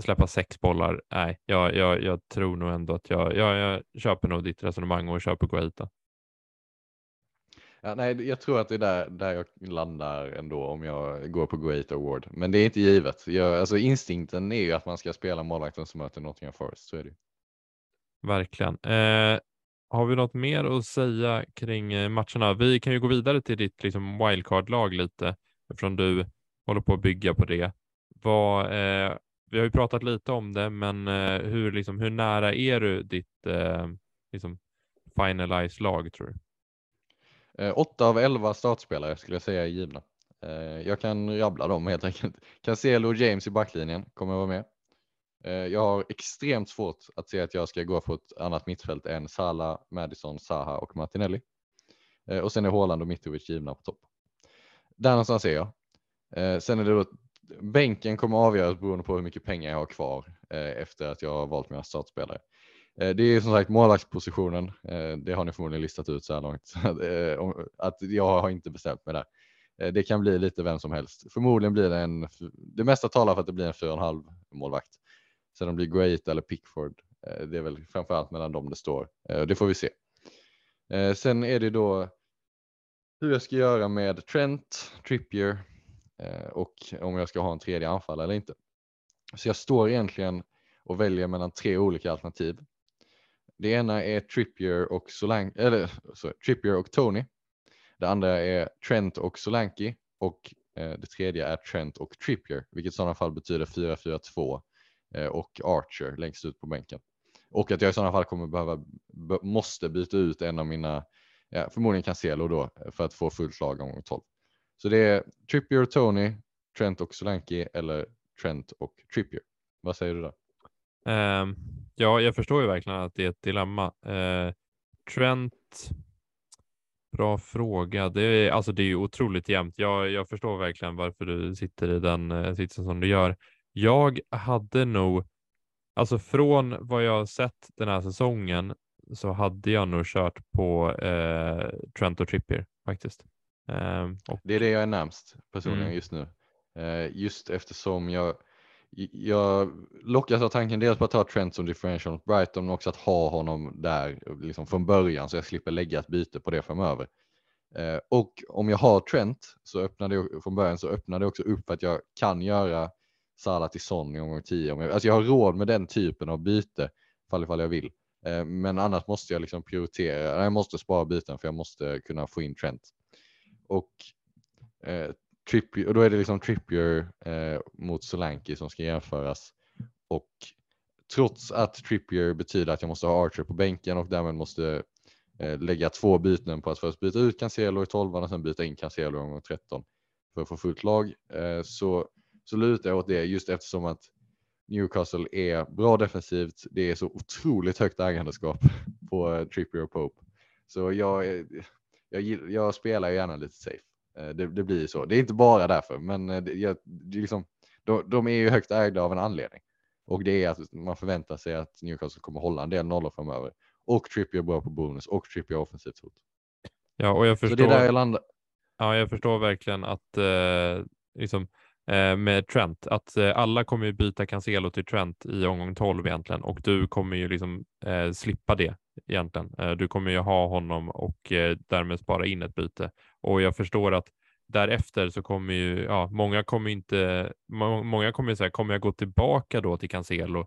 släppa sex bollar, nej, jag, jag, jag tror nog ändå att jag, jag, jag köper nog ditt resonemang och köper Guaita. Ja, nej, jag tror att det är där, där jag landar ändå om jag går på Great Award. Men det är inte givet. Jag, alltså instinkten är ju att man ska spela målvakten som möter Nottingham Forest. Så är det. ju. Verkligen. Eh, har vi något mer att säga kring eh, matcherna? Vi kan ju gå vidare till ditt liksom, wildcard-lag lite, eftersom du håller på att bygga på det. Vad, eh, vi har ju pratat lite om det, men eh, hur, liksom, hur nära är du ditt eh, liksom, finalized lag tror du? Eh, åtta av elva startspelare skulle jag säga är givna. Eh, jag kan rabbla dem helt enkelt. Cancelo och James i backlinjen kommer vara med. Eh, jag har extremt svårt att se att jag ska gå på ett annat mittfält än Salah, Madison, Saha och Martinelli. Eh, och sen är Haaland och Mitrovic givna på topp. Där någonstans är jag. Eh, sen är det då bänken kommer avgöras beroende på hur mycket pengar jag har kvar eh, efter att jag har valt mina startspelare. Eh, det är som sagt målvaktspositionen. Eh, det har ni förmodligen listat ut så här långt. (laughs) Eh, att jag har inte bestämt mig där. Det kan bli lite vem som helst. Förmodligen blir det en, det mesta talar för att det blir en 4,5 målvakt. Sen om det blir Great eller Pickford, det är väl framförallt mellan dem det står. Det får vi se. Sen är det då hur jag ska göra med Trent, Trippier, och om jag ska ha en tredje anfall eller inte. Så jag står egentligen och väljer mellan tre olika alternativ. Det ena är Trippier och Solan eller sorry, Trippier och Tony. Det andra är Trent och Solanke och eh, det tredje är Trent och Trippier, vilket i sådana fall betyder 4-4-2 eh, och Archer längst ut på bänken. Och att jag i sådana fall kommer behöva, måste byta ut en av mina, ja, förmodligen Cancelo då, för att få fullt lag om 12. Så det är Trippier och Tony, Trent och Solanke eller Trent och Trippier. Vad säger du då? Um, ja, jag förstår ju verkligen att det är ett dilemma. Uh, Trent, bra fråga. Det är, alltså det är ju otroligt jämnt. Jag, jag förstår verkligen varför du sitter i den uh, sitsen som du gör. Jag hade nog, alltså från vad jag sett den här säsongen så hade jag nog kört på eh, Trent och Trippier faktiskt. Um, och... Det är det jag är närmst personligen mm. just nu. Uh, just eftersom jag jag lockas av tanken dels på att ta Trent som differential mot Brighton, men också att ha honom där liksom från början så jag slipper lägga ett byte på det framöver. Eh, och om jag har Trent så öppnar det från början så öppnar det också upp att jag kan göra Salah till Son i omgång 10. Om jag, alltså jag har råd med den typen av byte fall ifall jag vill. Eh, men annars måste jag liksom prioritera. Jag måste spara byten för jag måste kunna få in Trent. Och eh, Trippier, och då är det liksom Trippier eh, mot Solanke som ska jämföras. Och trots att Trippier betyder att jag måste ha Archer på bänken och därmed måste eh, lägga två byten på att först byta ut Cancelo i 12 och sen byta in Cancelo i omgång 13 för att få fullt lag. Eh, så, så lutar jag åt det just eftersom att Newcastle är bra defensivt. Det är så otroligt högt ägandeskap på eh, Trippier och Pope. Så jag, eh, jag, jag spelar gärna lite safe. Eh, det, det, blir så. Det är inte bara därför, men eh, det, jag, det liksom, de, de, är ju högt ägda av en anledning. Och det är att man förväntar sig att Newcastle kommer hålla en del nollor framöver. Och Trippier bra på bonus och Trippier offensivt hot. Ja, och jag förstår. Så det är där jag landar. Ja, jag förstår verkligen att eh, liksom, eh, med Trent, att eh, alla kommer ju byta Cancelo till Trent i omgång 12 egentligen och du kommer ju liksom eh, slippa det egentligen. Du kommer ju ha honom och därmed spara in ett byte och jag förstår att därefter så kommer ju, ja, många kommer inte, många kommer säga, kommer jag gå tillbaka då till Cancelo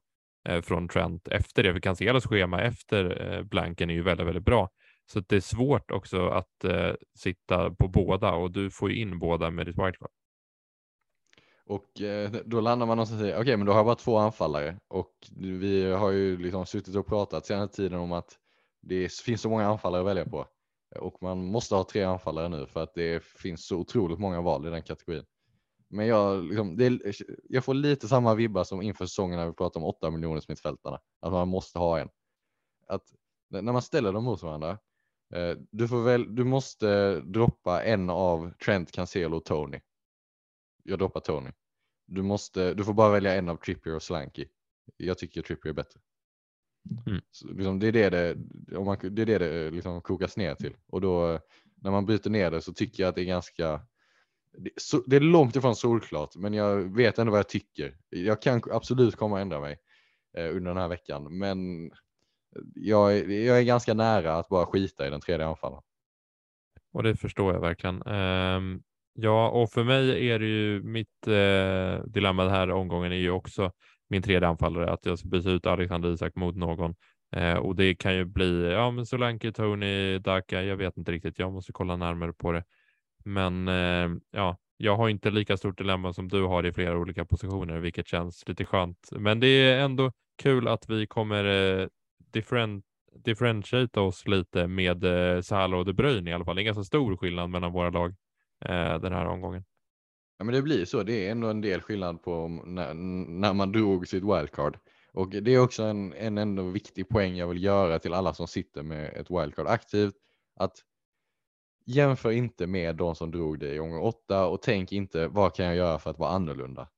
eh, från Trent efter det? För Cancelos schema efter eh, blanken är ju väldigt, väldigt bra. Så det är svårt också att eh, sitta på båda och du får ju in båda med ditt wildcard. Och eh, då landar man någonstans i, okej okay, men då har jag bara två anfallare och vi har ju liksom suttit och pratat senaste tiden om att det finns så många anfallare att välja på och man måste ha tre anfallare nu för att det finns så otroligt många val i den kategorin. Men jag, liksom, det, jag får lite samma vibbar som inför säsongen när vi pratar om 8 miljoner mittfältarna, att man måste ha en. Att när man ställer dem mot varandra, eh, du, får väl, du måste droppa en av Trent, Cancelo och Tony. Jag droppar Tony. Du, måste, du får bara välja en av Trippier och Slanky. Jag tycker Trippier är bättre. Mm. Så, liksom, det är det det, om man, det, är det, det liksom kokas ner till. Och då när man bryter ner det så tycker jag att det är ganska det, så, det är långt ifrån solklart, men jag vet ändå vad jag tycker. Jag kan absolut komma att ändra mig eh, under den här veckan, men jag, jag är ganska nära att bara skita i den tredje anfallen. Och det förstår jag verkligen. Um, ja, och för mig är det ju mitt eh, dilemma den här omgången är ju också min tredje anfallare, att jag ska byta ut Alexander Isak mot någon. Eh, och det kan ju bli, ja men Solanke, Tony, Daka, jag vet inte riktigt, jag måste kolla närmare på det. Men eh, ja, jag har inte lika stort dilemma som du har i flera olika positioner, vilket känns lite skönt. Men det är ändå kul att vi kommer eh, different, differentiata oss lite med eh, Salah och De Bruyne i alla fall. Det är en ganska stor skillnad mellan våra lag eh, den här omgången. Ja, men det blir så. Det är ändå en del skillnad på när, när man drog sitt wildcard. Och det är också en, en ändå viktig poäng jag vill göra till alla som sitter med ett wildcard aktivt. Att jämför inte med de som drog det i omgång åtta och tänk inte vad kan jag göra för att vara annorlunda?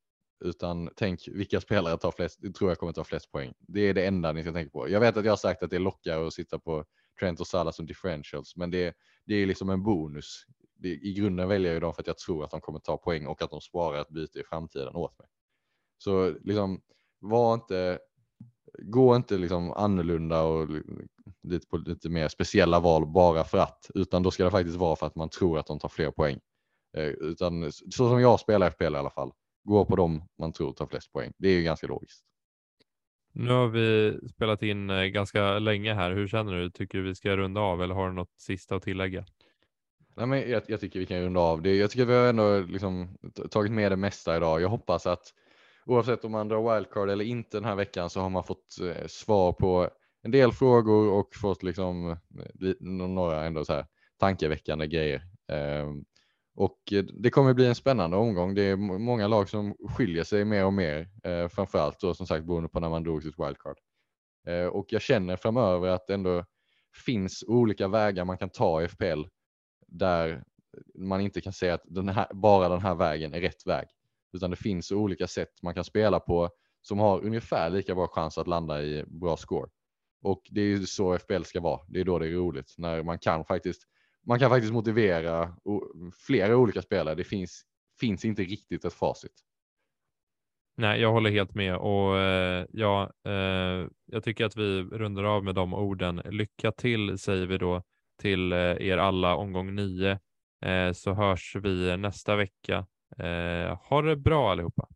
Utan tänk vilka spelare tar flest, tror jag kommer ta flest poäng. Det är det enda ni ska tänka på. Jag vet att jag har sagt att det lockar att sitta på Trent och Salah som differentials, men det, det är liksom en bonus det, i grunden väljer jag dem för att jag tror att de kommer ta poäng och att de sparar ett byte i framtiden åt mig. Så liksom, var inte, gå inte liksom annorlunda och lite på lite mer speciella val bara för att, utan då ska det faktiskt vara för att man tror att de tar fler poäng. Eh, utan så som jag spelar FPL i alla fall, gå på dem man tror tar flest poäng. Det är ju ganska logiskt. Nu har vi spelat in eh, ganska länge här. Hur känner du? Tycker du vi ska runda av eller har du något sista att tillägga? Nej, men jag, jag tycker vi kan runda av det. Jag tycker vi har ändå liksom tagit med det mesta idag. Jag hoppas att oavsett om man drar wildcard eller inte den här veckan så har man fått eh, svar på en del frågor och fått liksom eh, några ändå så här tankeväckande grejer. Ehm, eh, och det kommer bli en spännande omgång. Det är många lag som skiljer sig mer och mer, eh, framförallt då som sagt beroende på när man drog sitt wildcard. Eh, och jag känner framöver att det ändå finns olika vägar man kan ta i FPL där man inte kan säga att den här, bara den här vägen är rätt väg, utan det finns olika sätt man kan spela på som har ungefär lika bra chans att landa i bra score. Och det är ju så FBL ska vara. Det är då det är roligt när man kan faktiskt man kan faktiskt motivera flera olika spelare. Det finns, finns inte riktigt ett facit. Nej, jag håller helt med och eh, ja, eh, jag tycker att vi rundar av med de orden. Lycka till säger vi då till eh, er alla omgång nio eh, så hörs vi nästa vecka. Eh, ha det bra allihopa.